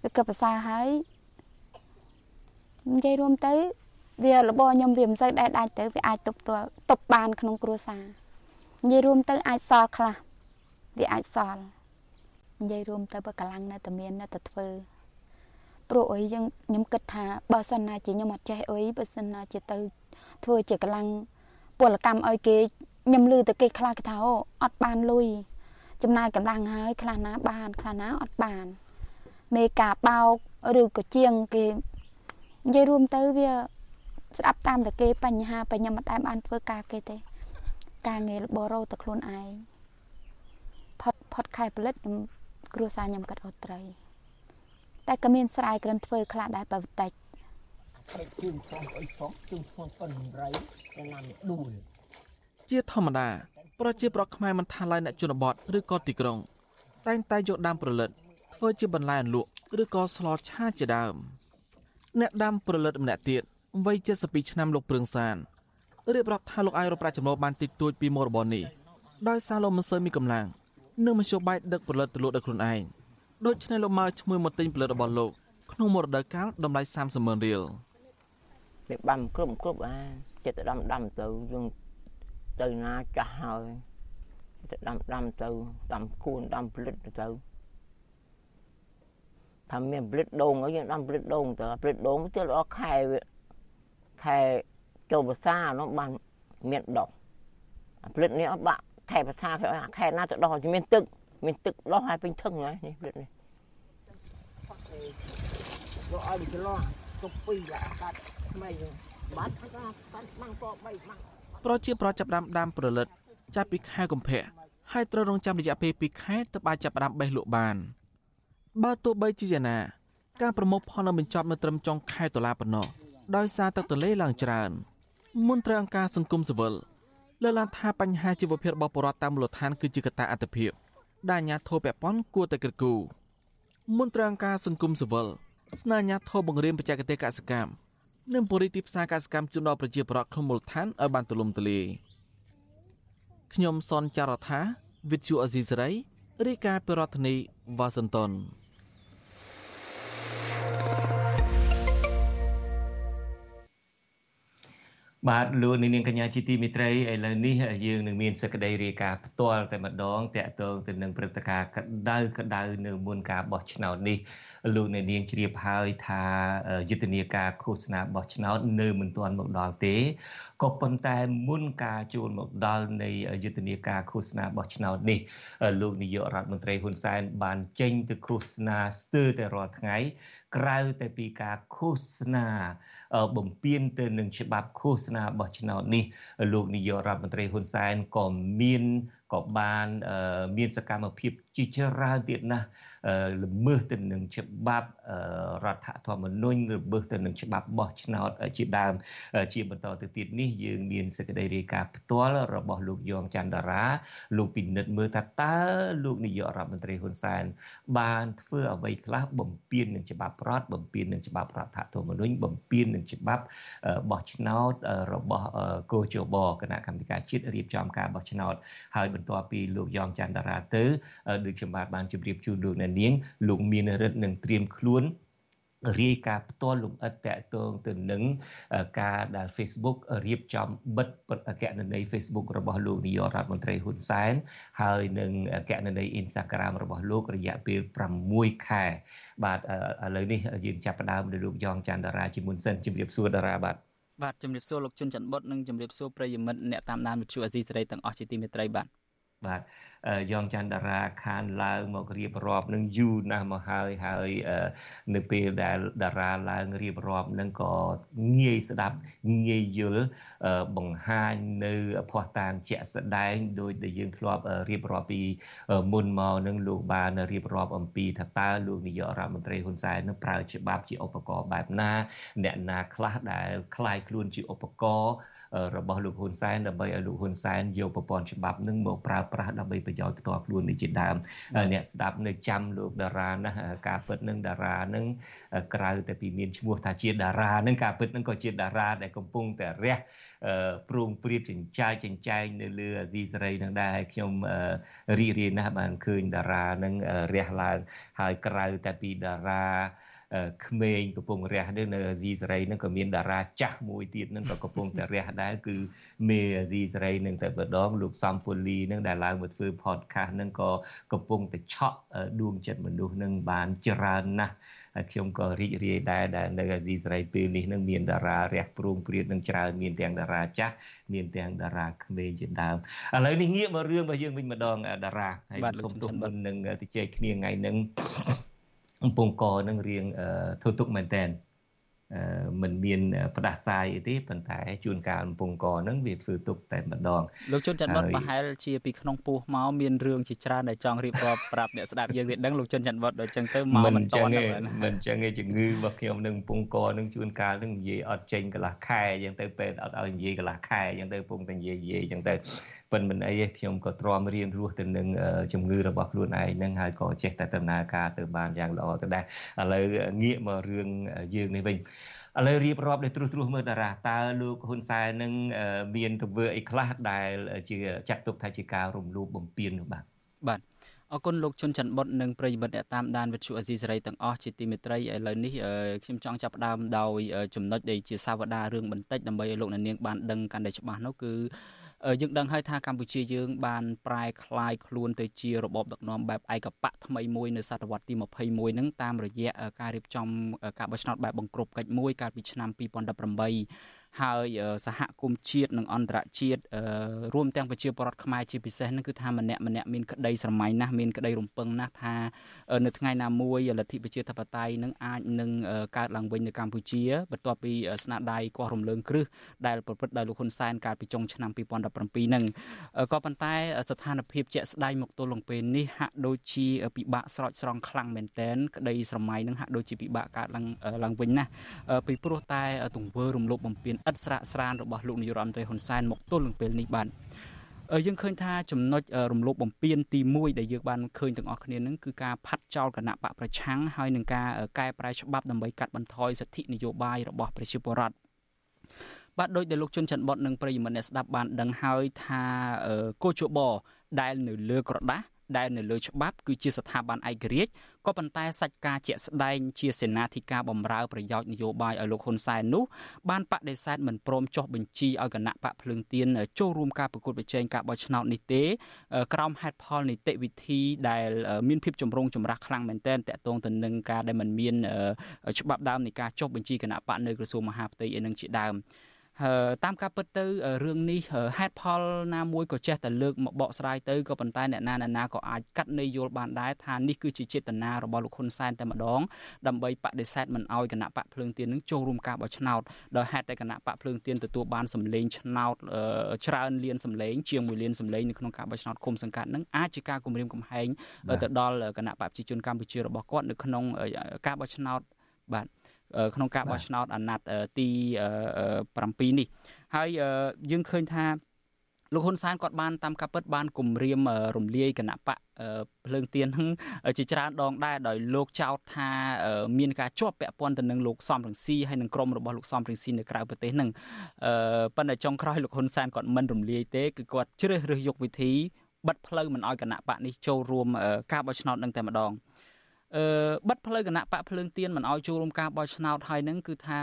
វាកັບភាសាហើយនិយាយរួមទៅ វារបរខ្ញុំវាមិនសូវដែរដាច់ទៅវាអាចទប់ទល់ទប់បានក្នុងគ្រួសារនិយាយរួមទៅអាចសល់ខ្លះវាអាចសល់និយាយរួមទៅបើកម្លាំងនៅតែមាននៅតែធ្វើព្រោះអីយើងខ្ញុំគិតថាបើសិនណាជាខ្ញុំអត់ចេះអីបើសិនណាជាទៅធ្វើជាកម្លាំងពលកម្មឲ្យគេខ្ញុំលឺទៅគេខ្លះគេថាអូអត់បានលុយចំណាយកម្លាំងហើយខ្លះណាបានខ្លះណាអត់បានមេកាបោកឬក៏ជាងគេនិយាយរួមទៅវា ស្ដាប់តាមតែគេបញ្ហាបញ្ញាមិនដែលបានធ្វើការគេទេ ការងាររបរោទៅខ្លួនឯងផុតផុតខែផលិតខ្ញុំគ្រួសារខ្ញុំកាត់រត់ត្រី តែក៏មានស្រែក្រិនធ្វើខ្លះដែរបើបន្តិចជើងខំអីផងជើងខំប៉ុនរៃតែណាំដួលជាធម្មតាប្រជាប្រដ្ឋខ្មែរមិនថាឡើយអ្នកជនបទឬក៏ទីក្រុង តែងតែយកដើមប្រលិតធ្វើជាបន្លែអន្លក់ឬក៏ស្លឆាជាដើម អ្នកដាំប្រលិតម្នាក់ទៀត វ័យ72ឆ្នាំលោកព្រឿងសានរៀបរាប់ថាលោកអាចរកប្រាក់ចំណូលបានតិចតួចពីមុខរបរនេះដោយសារលោកមិនសូវមានកម្លាំងនិងមធ្យោបាយដឹកផលិតទៅលក់ដោយខ្លួនឯងដូច្នេះលោកមកឈ្មោះមកទិញផលិតរបស់លោកក្នុងមួយរដូវកាលតម្លៃ30ម៉ឺនរៀលវាបាំគ្រប់គ្រប់អាចិត្តដាំដាំទៅយើងទៅណាចាស់ហើយទៅដាំដាំទៅដាំគួនដាំផលិតទៅថាមានផលិតដូងហើយយើងដាំផលិតដូងទៅផលិតដូងទៅអស់ខែវា ខែចូលភាសានោះបានមានដុះផលិតនេះអត់បាក់ខែភាសាខែណាទៅដោះមានទឹកមានទឹកដោះឲ្យពេញធឹងហើយនេះផលិតនេះយកឲ្យវាចលោះទុកពីរកាត់ថ្មីបាត់កាត់បាំងក៏3បាំងប្រជាប្រដ្ឋចាប់ដាំដាំប្រលិតចាប់ពីខែកុម្ភៈហើយត្រូវរងចាំរយៈពេល2ខែទើបអាចចាប់ផ្ដើមបេះលក់បានបើទោះបីជាយ៉ាងណាការប្រមូលផលនៅបញ្ចប់នៅត្រឹមចុងខែតុលាប៉ុណ្ណោះ ដោយសារទឹកទន្លេឡើងច្រើនមន្ត្រីអង្គការសង្គមស៊ីវិលលើកឡើងថាបញ្ហាជីវភាពរបស់ប្រជាពលរដ្ឋតាមមូលដ្ឋានគឺជាកត្តាអត្តភាពដែលអាជ្ញាធរពាក់ព័ន្ធគួរតែគិតគូរមន្ត្រីអង្គការសង្គមស៊ីវិលស្នើអាជ្ញាធរបង្រៀនបច្ចេកទេសកសិកម្មនិងពង្រីកទីផ្សារកសិកម្មជូនដល់ប្រជាពលរដ្ឋក្នុងមូលដ្ឋានឲ្យបានទូលំទូលាយខ្ញុំសនចាររថាវិទ្យុអេស៊ីសរ៉ៃរាយការណ៍ពីរដ្ឋធានីវ៉ាស៊ីនតោន បាទលោកនាងកញ្ញាជាទីមេត្រីឥឡូវនេះយើងនឹងមានសេចក្តីរាយការណ៍ផ្ទាល់តែម្ដងតាក់ទងទៅនឹងព្រឹត្តិការណ៍ក្តៅក្តៅនៅមុនការបោះឆ្នោតនេះលោកអ្នកនាងជ្រាបហើយថាយុទ្ធនាការឃោសនាបោះឆ្នោតនៅមិនទាន់មកដល់ទេក៏ប៉ុន្តែមុនការចូលមកដល់នៃយុទ្ធនាការឃោសនាបោះឆ្នោតនេះលោកនាយករដ្ឋមន្ត្រីហ៊ុនសែនបានចេញទៅឃោសនាស្ទើរតែរាល់ថ្ងៃក្រៅតែពីការឃោសនា បំពេញទៅនឹងច្បាប់ឃោសនាបោះឆ្នោតនេះលោកនាយករដ្ឋមន្ត្រីហ៊ុនសែនក៏មាន ក៏បានមានសកម្មភាពជាច្រើនទៀតណាស់ល្មើសទៅនឹងច្បាប់រដ្ឋធម្មនុញ្ញល្មើសទៅនឹងច្បាប់បោះឆ្នោតជាដើម ជាបន្តទៅទៀតនេះយើងមានសេចក្តីរាយការណ៍ផ្ទាល់របស់លោកយ៉ងច័ន្ទរាលោកពិនិត្យមើលថាតើលោកនាយករដ្ឋមន្ត្រីហ៊ុនសែនបានធ្វើអ្វីខ្លះបំពេញនឹងច្បាប់រដ្ឋបំពេញនឹងច្បាប់រដ្ឋធម្មនុញ្ញបំពេញនឹងច្បាប់បោះឆ្នោតរបស់កោជបគណៈកម្មាធិការជាតិរៀបចំការបោះឆ្នោតហើយបន្ទាប់ពីលោកយ៉ងច័ន្ទរាទៅដូចខ្ញុំបាទបានជម្រាបជូនលោកអ្នកនាងលោកមានរិទ្ធនឹងត្រៀមខ្លួនរាយការណ៍ផ្ទាល់លំអិតតកតងទៅនឹងការដែល Facebook រៀបចំបិទកណន័យ Facebook របស់លោកនាយករដ្ឋមន្ត្រីហ៊ុនសែនហើយនឹងកណន័យ Instagram របស់លោករយៈពេល6ខែបាទឥឡូវនេះយើងចាប់ផ្ដើមដោយលោកយ៉ងច័ន្ទតារាជាមុនសិនជម្រាបសួរតារាបាទបាទជម្រាបសួរលោកជុនច័ន្ទបុតនិងជម្រាបសួរប្រិយមិត្តអ្នកតាមដានវិទ្យុអាស៊ីសេរីទាំងអស់ជាទីមេត្រីបាទ បាទយ៉ងច័ន្ទតារាខានឡើងមករៀបរាប់នឹងយូរណាស់មកហើយហើយនៅពេលដែលតារាឡើងរៀបរាប់នឹងក៏ងាយស្ដាប់ងាយយល់បង្ហាញនៅភ័ស្តុតាងជាក់ស្ដែងដោយដែលយើងធ្លាប់រៀបរាប់ពីមុនមកនឹងលោកបានរៀបរាប់អំពីថាតើលោកនាយករដ្ឋមន្ត្រីហ៊ុនសែននឹងប្រើច្បាប់ជាឧបករណ៍បែបណាអ្នកណាខ្លះដែលคล้ายខ្លួនជាឧបករណ៍ របស់លោកហ៊ុនសែនដើម្បីឲ្យលោកហ៊ុនសែនយកប្រព័ន្ធច្បាប់នឹងមកប្រើប្រាស់ដើម្បីប្រយោជន៍ផ្ទាល់ខ្លួននេះជាដើមអ្នកស្ដាប់នៅចាំលោកតារាណាការពិតនឹងតារានឹងក្រៅតែពីមានឈ្មោះថាជាតារានឹងការពិតនឹងក៏ជាតារាដែលកំពុងតែរះប្រងព្រាតចិញ្ចាយចិញ្ចែងនៅលើអាស៊ីសេរីនឹងដែរខ្ញុំរីករាយណាស់បានឃើញតារានឹងរះឡើងហើយក្រៅតែពីតារា ក្មេងកំពុងរះនេះនៅអាស៊ីសេរីនឹងក៏មានតារាចាស់មួយទៀតនឹងក៏កំពុងតែរះដែរគឺមេអាស៊ីសេរីនឹងតែម្ដងលោកសំពូលីនឹងដែលឡើងមកធ្វើ podcast នឹងក៏កំពុងតែឆក់ដួងចិត្តមនុស្សនឹងបានច្រើនណាស់ហើយខ្ញុំក៏រីករាយដែរដែលនៅអាស៊ីសេរីពេលនេះនឹងមានតារារះព្រមព្រៀតនឹងច្រើនមានទាំងតារាចាស់មានទាំងតារាក្មេងជាដើមឥឡូវនេះងាកមករឿងរបស់យើងវិញម្ដងតារាហើយសូមទោសមុននឹងទៅជែកគ្នាថ្ងៃហ្នឹង កំពង់កនឹងរៀងធ្វើទុកមែនតែនមិនមានផ្ដាសាយអីទេប៉ុន្តែជួនកាលកំពង់កហ្នឹងវាធ្វើទុកតែម្ដងលោកជុនច័ន្ទវត្តប្រហែលជាពីក្នុងពោះមកមានរឿងជាច្រើនដែលចង់រៀបរាប់ប្រាប់អ្នកស្ដាប់យើងទៀតដឹងលោកជុនច័ន្ទវត្តដល់ចឹងទៅមកមិនតន់មិនចឹងទេជំងឺរបស់ខ្ញុំនឹងកំពង់កហ្នឹងជួនកាលហ្នឹងនិយាយអត់ចេញកន្លះខែចឹងទៅពេទ្យអត់ឲ្យនិយាយកន្លះខែចឹងទៅកំពុងតែនិយាយនិយាយចឹងទៅ ប៉ុន្តែមិនអីទេខ្ញុំក៏ទ្រាំរៀនរស់ទៅនឹងជំងឺរបស់ខ្លួនឯងហ្នឹងហើយក៏ចេះតែដំណើរការទៅបានយ៉ាងល្អទៅដែរឥឡូវងាកមករឿងយើងនេះវិញឥឡូវរៀបរាប់ដោយត្រួសត្រាសមើលតារាតើលោកហ៊ុនសែននឹងមានទង្វើអីខ្លះដែលជាចាត់ទុកថាជាការរំលោភបំពាននោះបាទបាទអរគុណលោកជុនច័ន្ទបុតនិងប្រិយមិត្តអ្នកតាមដានវិទ្យុអេស៊ីសេរីទាំងអស់ជាទីមេត្រីឥឡូវនេះខ្ញុំចង់ចាប់ផ្ដើមដោយចំណុចដែលជាសាវតារឿងបន្តិចដើម្បីឲ្យលោកអ្នកនាងបានដឹងកាន់តែច្បាស់នោះគឺ យើងដឹងហើយថាកម្ពុជាយើងបានប្រែក្លាយខ្លួនទៅជារបបដឹកនាំបែបឯកបកថ្មីមួយនៅសតវត្សទី21ហ្នឹងតាមរយៈការរៀបចំការបោះឆ្នោតបែបបង្ក្រប់កិច្ចមួយកាលពីឆ្នាំ2018 ហើយសហគមន៍ជាតិនិងអន្តរជាតិរួមទាំងប្រជាពលរដ្ឋខ្មែរជាពិសេសនឹងគឺថាម្នាក់ម្នាក់មានក្តីស្រមៃណាស់មានក្តីរំពឹងណាស់ថានៅថ្ងៃណាមួយលទ្ធិប្រជាធិបតេយ្យនឹងអាចនឹងកើតឡើងវិញនៅកម្ពុជាបន្ទាប់ពីស្នាដៃកោះរំលើងគ្រឹះដែលប្រព្រឹត្តដោយលោកហ៊ុនសែនកាលពីចុងឆ្នាំ2017នឹងក៏ប៉ុន្តែស្ថានភាពជាក់ស្ដែងមកទល់នឹងពេលនេះហាក់ដូចជាពិបាកស្រោចស្រង់ខ្លាំងមែនទែនក្តីស្រមៃនឹងហាក់ដូចជាពិបាកកើតឡើងឡើងវិញណាស់ពីព្រោះតែទង្វើរំលោភបំពានឥតស្រាកស្រានរបស់លោកនាយករដ្ឋមន្ត្រីហ៊ុនសែនមកទល់នឹងពេលនេះបាទយើងឃើញថាចំណុចរំលោភបំពានទី1ដែលយើងបានឃើញទាំងអស់គ្នានឹងគឺការផាត់ចោលគណៈបកប្រឆាំងហើយនឹងការកែប្រែច្បាប់ដើម្បីកាត់បន្ថយសិទ្ធិនយោបាយរបស់ប្រជាពលរដ្ឋបាទដោយដែលលោកជុនច័ន្ទបតនិងប្រិយមិត្តអ្នកស្ដាប់បានដឹងហើយថាកោជបដែលនៅលើក្រដាស់ ដែលនៅលើច្បាប់គឺជាស្ថាប័នឯករាជ្យក៏ប៉ុន្តែសាច់ការជាក់ស្ដែងជាសេនាធិការបំរើប្រយោជន៍នយោបាយឲ្យលោកហ៊ុនសែននោះបានបដិសេធមិនព្រមចុះបញ្ជីឲ្យគណៈបកភ្លើងទៀនចូលរួមការប្រកួតប្រជែងការបោះឆ្នោតនេះទេក្រោមហេតុផលនីតិវិធីដែលមានភាពចម្រូងចម្រាសខ្លាំងមែនទែនតកតងទៅនឹងការដែលមិនមានច្បាប់ដើមនៃការចុះបញ្ជីគណៈបកនៅក្រសួងមហាផ្ទៃឯនឹងជាដើម តាមការពិតទៅរឿងនេះហេតុផលណាមួយក៏ចេះតែលើកមកបកស្រាយទៅក៏ប៉ុន្តែអ្នកណាអ្នកណាក៏អាចកាត់ន័យយល់បានដែរថានេះគឺជាចេតនារបស់លោកហ៊ុនសែនតែម្ដងដើម្បីបដិសេធមិនអោយគណៈបកភ្លើងទៀននឹងចូលរួមការបោះឆ្នោតដោយហេតុតែគណៈបកភ្លើងទៀនទទួលបានសម្លេងឆ្នោតច្រើនលានសម្លេងជាង1លានសម្លេងនៅក្នុងការបោះឆ្នោតគុំសង្កាត់នឹងអាចជាការគម្រាមកំហែងទៅដល់គណៈបកប្រជាជនកម្ពុជារបស់គាត់នៅក្នុងការបោះឆ្នោតបាទ ក្នុងការបោះឆ្នោតអាណត្តិទី7នេះ ហើយយើងឃើញថាលោកហ៊ុនសែនគាត់បានតាមការពិតបានគម្រាមរំលាយគណៈបកភ្លើងទៀនហ្នឹងជាច្រើនដងដែរដោយលោកចោទថាមានការជាប់ពាក់ព័ន្ធទៅនឹងលោកសំរងស៊ីហើយនឹងក្រុមរបស់លោកសំរងស៊ីនៅក្រៅប្រទេសហ្នឹងប៉ុន្តែចុងក្រោយលោកហ៊ុនសែនគាត់មិនរំលាយទេគឺគាត់ជ្រើសរើសយកវិធីបិទផ្លូវមិនឲ្យគណៈបកនេះចូលរួមការបោះឆ្នោតនឹងតែម្ដង អឺបិទផ្លូវគណៈបកភ្លើងទៀនមិនឲ្យចូលរួមការបោះឆ្នោតហើយនឹងគឺថា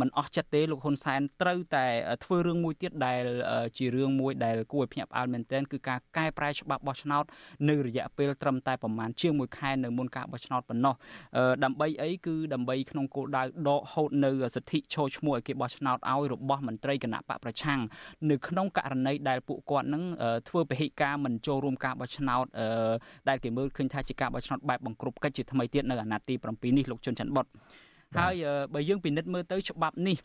មិនអស់ចិត្តទេលោកហ៊ុនសែនត្រូវតែធ្វើរឿងមួយទៀតដែល ជារឿងមួយដែលគួរឲ្យភ្ញាក់ផ្អើលមែនទែនគឺការកែប្រែច្បាប់បោះឆ្នោតនៅរយៈពេលត្រឹមតែប្រមាណជាង1ខែនៅមុនការបោះឆ្នោតប៉ុណ្ណោះដើម្បីអីគឺដើម្បីក្នុងគោលដៅដកហូតនៅសិទ្ធិចូលឈ្មោះឲ្យគេបោះឆ្នោតឲ្យរបស់មន្ត្រីគណៈបកប្រឆាំងនៅក្នុងករណីដែលពួកគាត់នឹងធ្វើពហិការមិនចូលរួមការបោះឆ្នោតដែលគេមើលឃើញថាជាការបោះឆ្នោតបែបបង្ក្រប់កិច្ចជាថ្មីទៀតនៅអាណត្តិទី7នេះលោកជុនច័ន្ទបុតហើយបើយើងពិនិត្យមើលទៅច្បាប់នេះ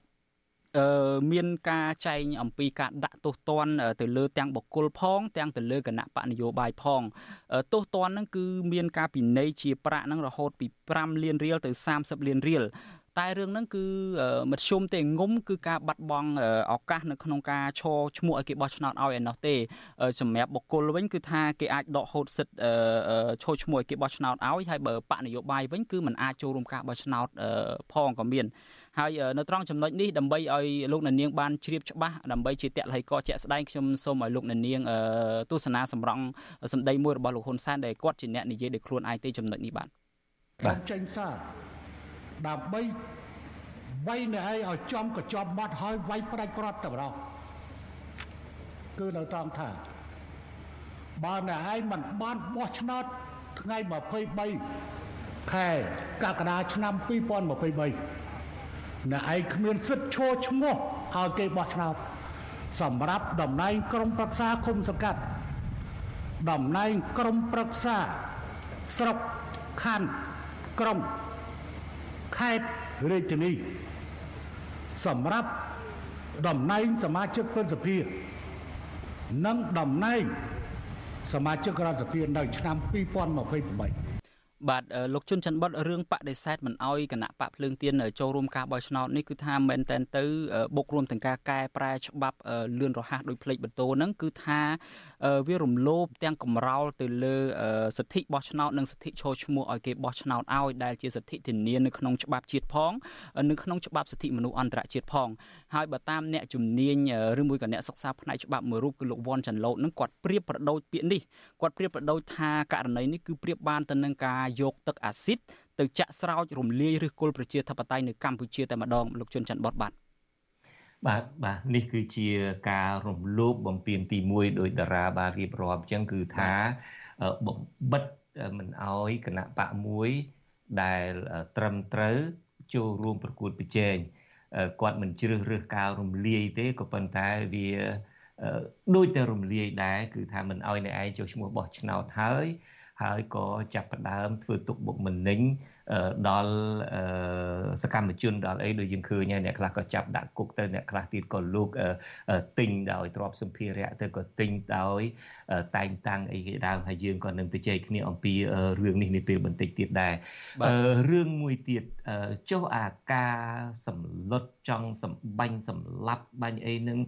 អឺមានការចែងអំពីការដាក់ទោសទណ្ឌទៅលើទាំងបុគ្គលផង ទាំងទៅលើគណៈបកនយោបាយផងទោសទណ្ឌហ្នឹងគឺមានការពិន័យជាប្រាក់ហ្នឹងរហូតពី5លានរៀលទៅ30លានរៀល តែរឿងហ្នឹងគឺមធ្យមទេងុំគឺការបាត់បង់ឱកាសនៅក្នុងការឈរឈ្មោះឲ្យគេបោះឆ្នោតឲ្យឯណោះទេសម្រាប់បុគ្គលវិញគឺថាគេអាចដកហូតសិទ្ធឈរឈ្មោះឲ្យគេបោះឆ្នោតឲ្យហើយបើបកនយោបាយវិញគឺมันអាចចូលរួមការបោះឆ្នោតផងក៏មានហើយនៅត្រង់ចំណុចនេះដើម្បីឲ្យលោកអ្នកនាងបានជ្រាបច្បាស់ដើម្បីជាតលហិកជាក់ស្ដែងខ្ញុំសូមឲ្យលោកអ្នកនាងទស្សនាសម្រងសម្ដីមួយរបស់លោកហ៊ុនសែនដែលគាត់ជាអ្នកនិយាយដោយខ្លួនឯងទេចំណុចនេះបាទបាទចេញសារ ដើម្បីវាយអ្នកឯងឲ្យចំកញ្ចប់បាត់ហើយវាយផ្ដាច់ព្រាត់តែម្ដងគឺនៅត្រង់ថាបើអ្នកឯងមិនបានបោះឆ្នោតថ្ងៃ23ខែកក្កដាឆ្នាំ2023អ្នកឯងគ្មានសិទ្ធិឈរឈ្មោះឲ្យគេបោះឆ្នោតសម្រាប់តំណែងក្រុមប្រឹក្សាគុំសង្កាត់តំណែងក្រុមប្រឹក្សាស្រុកខណ្ឌក្រុង ខេត្តរាជធានី សម្រាប់តំណែងសមាជិកព្រឹទ្ធសភានិងតំណែងសមាជិករដ្ឋសភានៅឆ្នាំ2028បាទលោកជុនច័ន្ទបុតរឿងបដិសេធមិនអោយគណៈបកភ្លើងទៀនចូលរួមការបោះឆ្នោតនេះគឺថាមែនតែនទៅបុករួមទាំងការកែប្រែច្បាប់លឿនរហ័សដោយផ្លេចបន្ទោហ្នឹងគឺថា វារំលោភទាំងកំរោលទៅលើសិទ្ធិបោះឆ្នោតនិងសិទ្ធិចូលឈ្មោះឲ្យគេបោះឆ្នោតឲ្យដែលជាសិទ្ធិធានានៅក្នុងច្បាប់ជាតិផងនៅក្នុងច្បាប់សិទ្ធិមនុស្សអន្តរជាតិផងហើយបើតាមអ្នកជំនាញឬមួយក៏អ្នកសិក្សាផ្នែកច្បាប់មួយរូបគឺលោកវ៉ាន់ចាន់ឡូតនឹងគាត់ប្រៀបប្រដូចពាក្យនេះគាត់ប្រៀបប្រដូចថាករណីនេះគឺប្រៀបបានទៅនឹងការយកទឹកអាស៊ីតទៅចាក់ស្រោចរំលាយឬគល់ប្រជាធិបតេយ្យនៅកម្ពុជាតែម្ដងលោកជុនច័ន្ទបតបាទ បាទបាទនេះគឺជាការរំលោភបំពានទី1ដោយតារាបានរៀបរាប់អញ្ចឹងគឺថាបំបិតមិនអោយគណៈបកមួយដែលត្រឹមត្រូវចូលរួមប្រកួតប្រជែងគាត់មិនជ្រើសរើសការរំលាយទេក៏ប៉ុន្តែវាដូចតែរំលាយដែរគឺថាមិនអោយអ្នកឯងចុះឈ្មោះបោះឆ្នោតហើយហើយក៏ចាប់ផ្ដើមធ្វើទុកបុកម្នេញ ដល់សកម្មជនដល់អីដូចយើងឃើញហើយអ្នកខ្លះក៏ចាប់ដាក់គុកទៅអ្នកខ្លះទៀតក៏លោកទិញដោយទ្រព្យសម្ភារៈទៅក៏ទិញដោយតែងតាំងអីគេដើមហើយយើងក៏នឹងទៅជែកគ្នាអំពីរឿងនេះនាពេលបន្តិចទៀតដែររឿងមួយទៀតចុះអាការសម្លុតចង់សម្បាញ់សម្លាប់បាញ់អីនឹង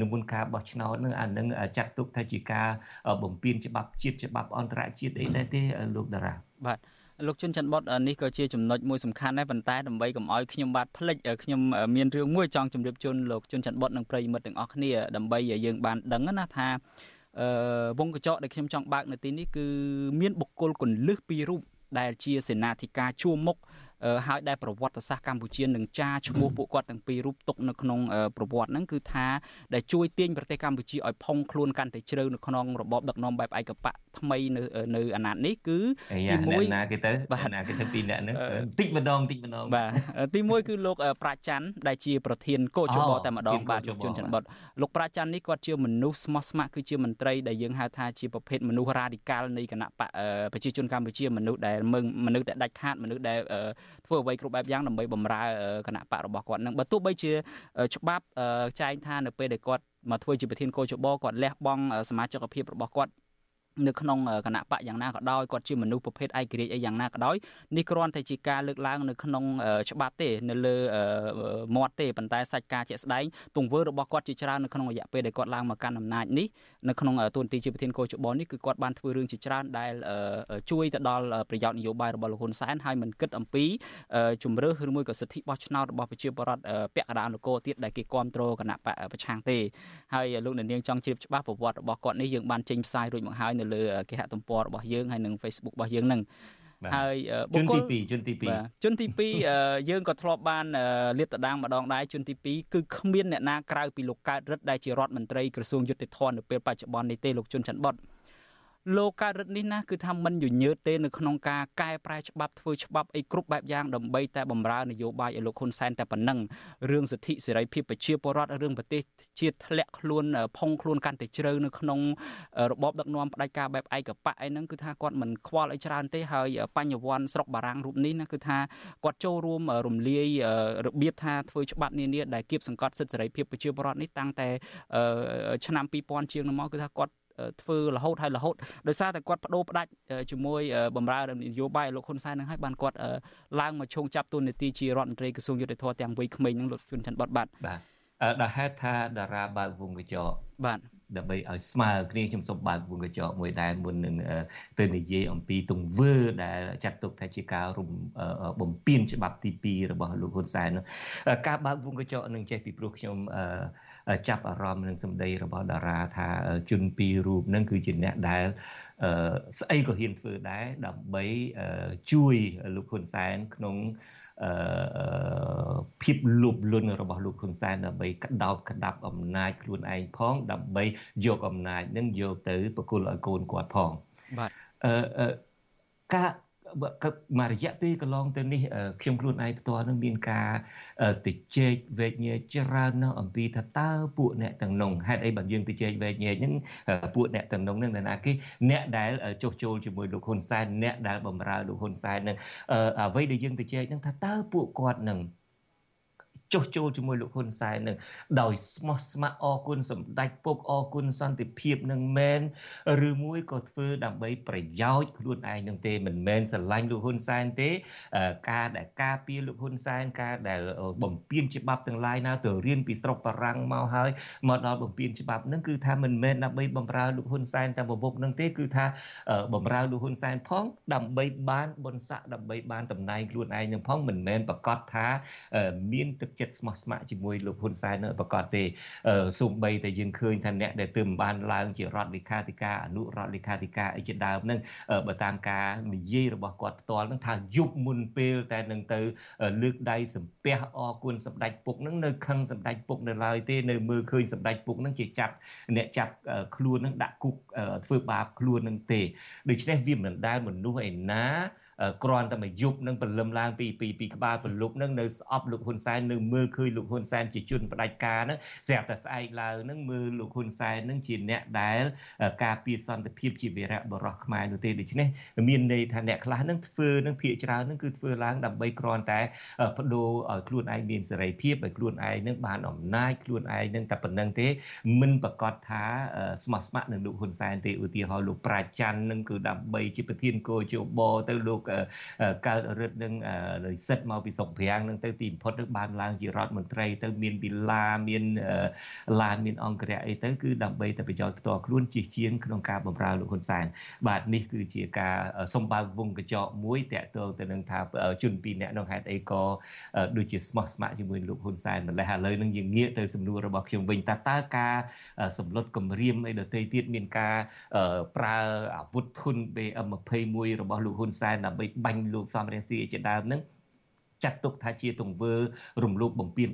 នៅមុនការបោះឆ្នោតនឹងអានឹងចាត់ទុកថាជាការបំពានច្បាប់ជាតិច្បាប់អន្តរជាតិអីដែរទេលោកតារាបាទ លោកជុនច័ន្ទបុតនេះក៏ជាចំណុចមួយសំខាន់ដែរប៉ុន្តែដើម្បីកុំឲ្យខ្ញុំបាទភ្លេចខ្ញុំមានរឿងមួយចង់ជម្រាបជូនលោកជុនច័ន្ទបុតនិងប្រិយមិត្តទាំងអស់គ្នាដើម្បីឲ្យយើងបានដឹងណាថាអឺវងកញ្ចក់ដែលខ្ញុំចង់បើកនៅទីនេះគឺមានបុគ្គលកុនលឹះពីររូបដែលជាសេនាធិការជួមុខហើយដែលប្រវត្តិសាស្ត្រកម្ពុជានឹងចាឈ្មោះពួកគាត់ទាំងពីររូបទុកនៅក្នុងប្រវត្តិហ្នឹងគឺថាដែលជួយទាញប្រទេសកម្ពុជាឲ្យផុងខ្លួនកាន់តែជ្រៅនៅក្នុងរបបដឹកនាំបែបឯកបៈ ថ្មីនៅនៅអាណត្តិនេះគឺទី1ណាគេទៅណាគេទៅពីរអ្នកហ្នឹងតិចម្ដងតិចម្ដងបាទទី1គឺលោកប្រាច័ន្ទដែលជាប្រធានកោជបតែម្ដងបាទលោកជនច័ន្ទបុតលោកប្រាច័ន្ទនេះគាត់ជាមនុស្សស្មោះស្ម័គ្រគឺជាមន្ត្រីដែលយើងហៅថាជាប្រភេទមនុស្សរ៉ាឌីកាល់នៃគណៈបកប្រជាជនកម្ពុជាមនុស្សដែលមនុស្សដែលដាច់ខាតមនុស្សដែលធ្វើអ្វីគ្រប់បែបយ៉ាងដើម្បីបម្រើគណៈបករបស់គាត់នឹងបើទោះបីជាច្បាប់ចែងថានៅពេលដែលគាត់មកធ្វើជាប្រធានកោជបគាត់លះបង់សមាជិកភាពរបស់គាត់ នៅក្នុងគណៈបកយ៉ាងណាក៏ដោយគាត់ជាមនុស្សប្រភេទឯករាជ្យអីយ៉ាងណាក៏ដោយនេះគ្រាន់តែជាការលើកឡើងនៅក្នុងច្បាប់ទេនៅលើមាត់ទេប៉ុន្តែសាច់ការជាក់ស្ដែងទង្វើរបស់គាត់ជាច្រើននៅក្នុងរយៈពេលដែលគាត់ឡើងមកកាន់អំណាចនេះនៅក្នុងទួនាទីជាប្រធានកោជបនេះគឺគាត់បានធ្វើរឿងជាច្រើនដែលជួយទៅដល់ប្រយោជន៍នយោបាយរបស់លោកហ៊ុនសែនហើយមិនគិតអំពីជំរឿសឬមួយក៏សិទ្ធិបោះឆ្នោតរបស់ប្រជាពលរដ្ឋពាក់កណ្ដាលនគរទៀតដែលគេគ្រប់គ្រងគណៈបកប្រឆាំងទេហើយលោកអ្នកនាងចង់ជ្រាបច្បាស់ប្រវត្តិរបស់គាត់នេះយើងបានចេញផ្សាយរួចមកហើយនៅលើគេហទំព័ររបស់យើងហើយនិង Facebook របស់យើងនឹងហើយបុគ្គលជនទី2ជនទី2យើងក៏ធ្លាប់បានលាតត្រដាងម្ដងដែរជនទី2គឺគ្មានអ្នកណាក្រៅពីលោកកើតរិទ្ធដែលជារដ្ឋមន្ត្រីក្រសួងយុតិធម៌នៅពេលបច្ចុប្បន្ននេះទេលោកជុនច័ន្ទបុត លោកកើតរិទ្ធនេះណាគឺថាมันញញើតទេនៅក្នុងការកែប្រែច្បាប់ធ្វើច្បាប់អីគ្រប់បែបយ៉ាងដើម្បីតែបំរើនយោបាយឲ្យលោកហ៊ុនសែនតែប៉ុណ្ណឹងរឿងសិទ្ធិសេរីភាពប្រជាពលរដ្ឋរឿងប្រទេសជាតិធ្លាក់ខ្លួនផុងខ្លួនកាន់តែជ្រៅនៅក្នុងរបបដឹកនាំផ្ដាច់ការបែបឯកបៈអីហ្នឹងគឺថាគាត់មិនខ្វល់អីច្រើនទេហើយបញ្ញវន្តស្រុកបារាំងរូបនេះណាគឺថាគាត់ចូលរួមរំលាយរបៀបថាធ្វើច្បាប់នានាដែលគៀបសង្កត់សិទ្ធិសេរីភាពប្រជាពលរដ្ឋនេះតាំងតែឆ្នាំ2000ជាងមកគឺថាគាត់ ធ្វើរហូតហើយរហូតដោយសារតែគាត់បដូរផ្ដាច់ជាមួយបម្រើនយោបាយលោកហ៊ុនសែននឹងហើយបានគាត់ឡើងមកឈោងចាប់ទូននីតិជារដ្ឋមន្ត្រីក្រសួងយុទ្ធភ័ពទាំងវ័យក្មេងនឹងលោកជុនច័ន្ទបតបាត់បាទដល់ហេតុថាតារាបើកវងកញ្ចក់បាទដើម្បីឲ្យស្មើគ្នាខ្ញុំសូមបើកវងកញ្ចក់មួយដែរមុននឹងទៅនិយាយអំពីទង្វើដែលចាត់ទុកថាជាការរំបំពេញច្បាប់ទី2របស់លោកហ៊ុនសែនការបើកវងកញ្ចក់នឹងចេះពីព្រោះខ្ញុំ ចាប់អារម្មណ៍នឹងសម្ដីរបស់តារាថាជនពីររូបនឹងគឺជាអ្នកដែលស្អីក៏ហ៊ានធ្វើដែរដើម្បីជួយលោកហ៊ុនសែនក្នុងអឺភាពលោភលន់របស់លោកហ៊ុនសែនដើម្បីក្តោបក្តាប់អំណាចខ្លួនឯងផង ដើម្បីយកអំណាចនឹងយកទៅប្រគល់ឲ្យកូនគាត់ផងបាទអឺការ មករយៈពេលកន្លងទៅនេះខ្ញុំខ្លួនឯងផ្ទាល់នឹងមានការតិចែកវែកញែកច្រើនណាស់អំពីថាតើពួកអ្នកទាំងនោះហេតុអីបើយើងតិចែកវែកញែកហ្នឹងពួកអ្នកទាំងនោះនឹងណាគេអ្នកដែលចុះចូលជាមួយលោកហ៊ុនសែនអ្នកដែលបំរើលោកហ៊ុនសែននឹងអ្វីដែលយើងតិចែកហ្នឹងថាតើពួកគាត់នឹង ចុះចូលជាមួយលោកហ៊ុនសែននឹងដោយស្មោះស្ម័គ្រអគុណសម្ដេចពុកអគុណសន្តិភាពនឹងមែនឬមួយក៏ធ្វើដើម្បីប្រយោជន៍ខ្លួនឯងនឹងទេមិនមែនស្រឡាញ់លោកហ៊ុនសែនទេ ការដែលការពារលោកហ៊ុនសែនការដែលបំពេញច្បាប់ទាំងឡាយណាទៅរៀនពីស្រុកបារាំងមកហើយមកដល់បំពេញច្បាប់នឹងគឺថាមិនមែនដើម្បីបំរើលោកហ៊ុនសែនតែប្រមុខនឹងទេគឺថាបំរើលោកហ៊ុនសែនផង ដើម្បីបានបុណ្យស័ក្តិដើម្បីបានតំណែងខ្លួនឯងនឹងផងមិនមែនប្រកាសថាមានទឹកចិត្តស្មោះស្ម័គ្រជាមួយលោកហ៊ុនសែននៅប្រកាសទេសូម្បីតែយើងឃើញថាអ្នកដែលទើបបានឡើងជារដ្ឋលេខាធិការអនុរដ្ឋលេខាធិការអីជាដើមហ្នឹងបើតាមការនិយាយរបស់គាត់ផ្ទាល់ហ្នឹងថាយប់មុនពេលតែនឹងទៅលើកដៃសំពះអរគុណសម្ដេចពុកហ្នឹងនៅខឹងសម្ដេចពុកនៅឡើយទេនៅមើលឃើញសម្ដេចពុកហ្នឹងជាចាប់អ្នកចាប់ខ្លួនហ្នឹងដាក់គុកធ្វើបាបខ្លួនហ្នឹងទេដូច្នេះវាមិនដែលមនុស្សឯណា គ្រាន់តែមួយយប់នឹងព្រលឹមឡើងពីពីពីក្បាលប្រលប់នឹងនៅស្អប់លោកហ៊ុនសែននៅមើលឃើញលោកហ៊ុនសែនជាជនផ្ដាច់ការនឹងស្រាប់តែស្អែកឡើងនឹងមើលលោកហ៊ុនសែននឹងជាអ្នកដែលការពារសន្តិភាពជាវីរៈបរោះខ្មែរនោះទេដូច្នេះមានន័យថាអ្នកខ្លះនឹងធ្វើនឹងភាកច្រើននឹងគឺធ្វើឡើងដើម្បីគ្រាន់តែបដូរឲ្យខ្លួនឯងមានសេរីភាពឲ្យខ្លួនឯងនឹងបានអំណាចខ្លួនឯងនឹងតែប៉ុណ្្នឹងទេមិនប្រកាសថាស្មោះស្ម័គ្រនឹងលោកហ៊ុនសែនទេឧទាហរណ៍លោកប្រាច័ន្ទនឹងគឺដើម្បីជាប្រធានកោជបទៅលោកកើតរិទ្ធនឹងនិស្សិតមកពីស្រុកប្រាំងនឹងទៅទីបំផុតនឹងបានឡើងជារដ្ឋមន្ត្រីទៅមានវិឡាមានឡានមានអង្គរៈអីទៅគឺដើម្បីតែប្រយោជន៍ផ្ទាល់ខ្លួនជាជាងក្នុងការបម្រើលោកហ៊ុនសែនបាទនេះគឺជាការសម្បើកវងកញ្ចក់មួយតកតទៅនឹងថាជនពីរនាក់នោះហេតុអីក៏ដូចជាស្មោះស្ម័គ្រជាមួយលោកហ៊ុនសែនម្លេះឥឡូវនឹងយើងងាកទៅសំណួររបស់ខ្ញុំវិញតើតើការសម្លុតគម្រាមអីដទៃទៀតមានការប្រើអាវុធធុន BM21 របស់លោកហ៊ុនសែនដើម្បីបាញ់លោកសំរងស៊ីជាដើមហ្នឹងចាត់ទុកថាជាទង្វើរំលោភបំពាន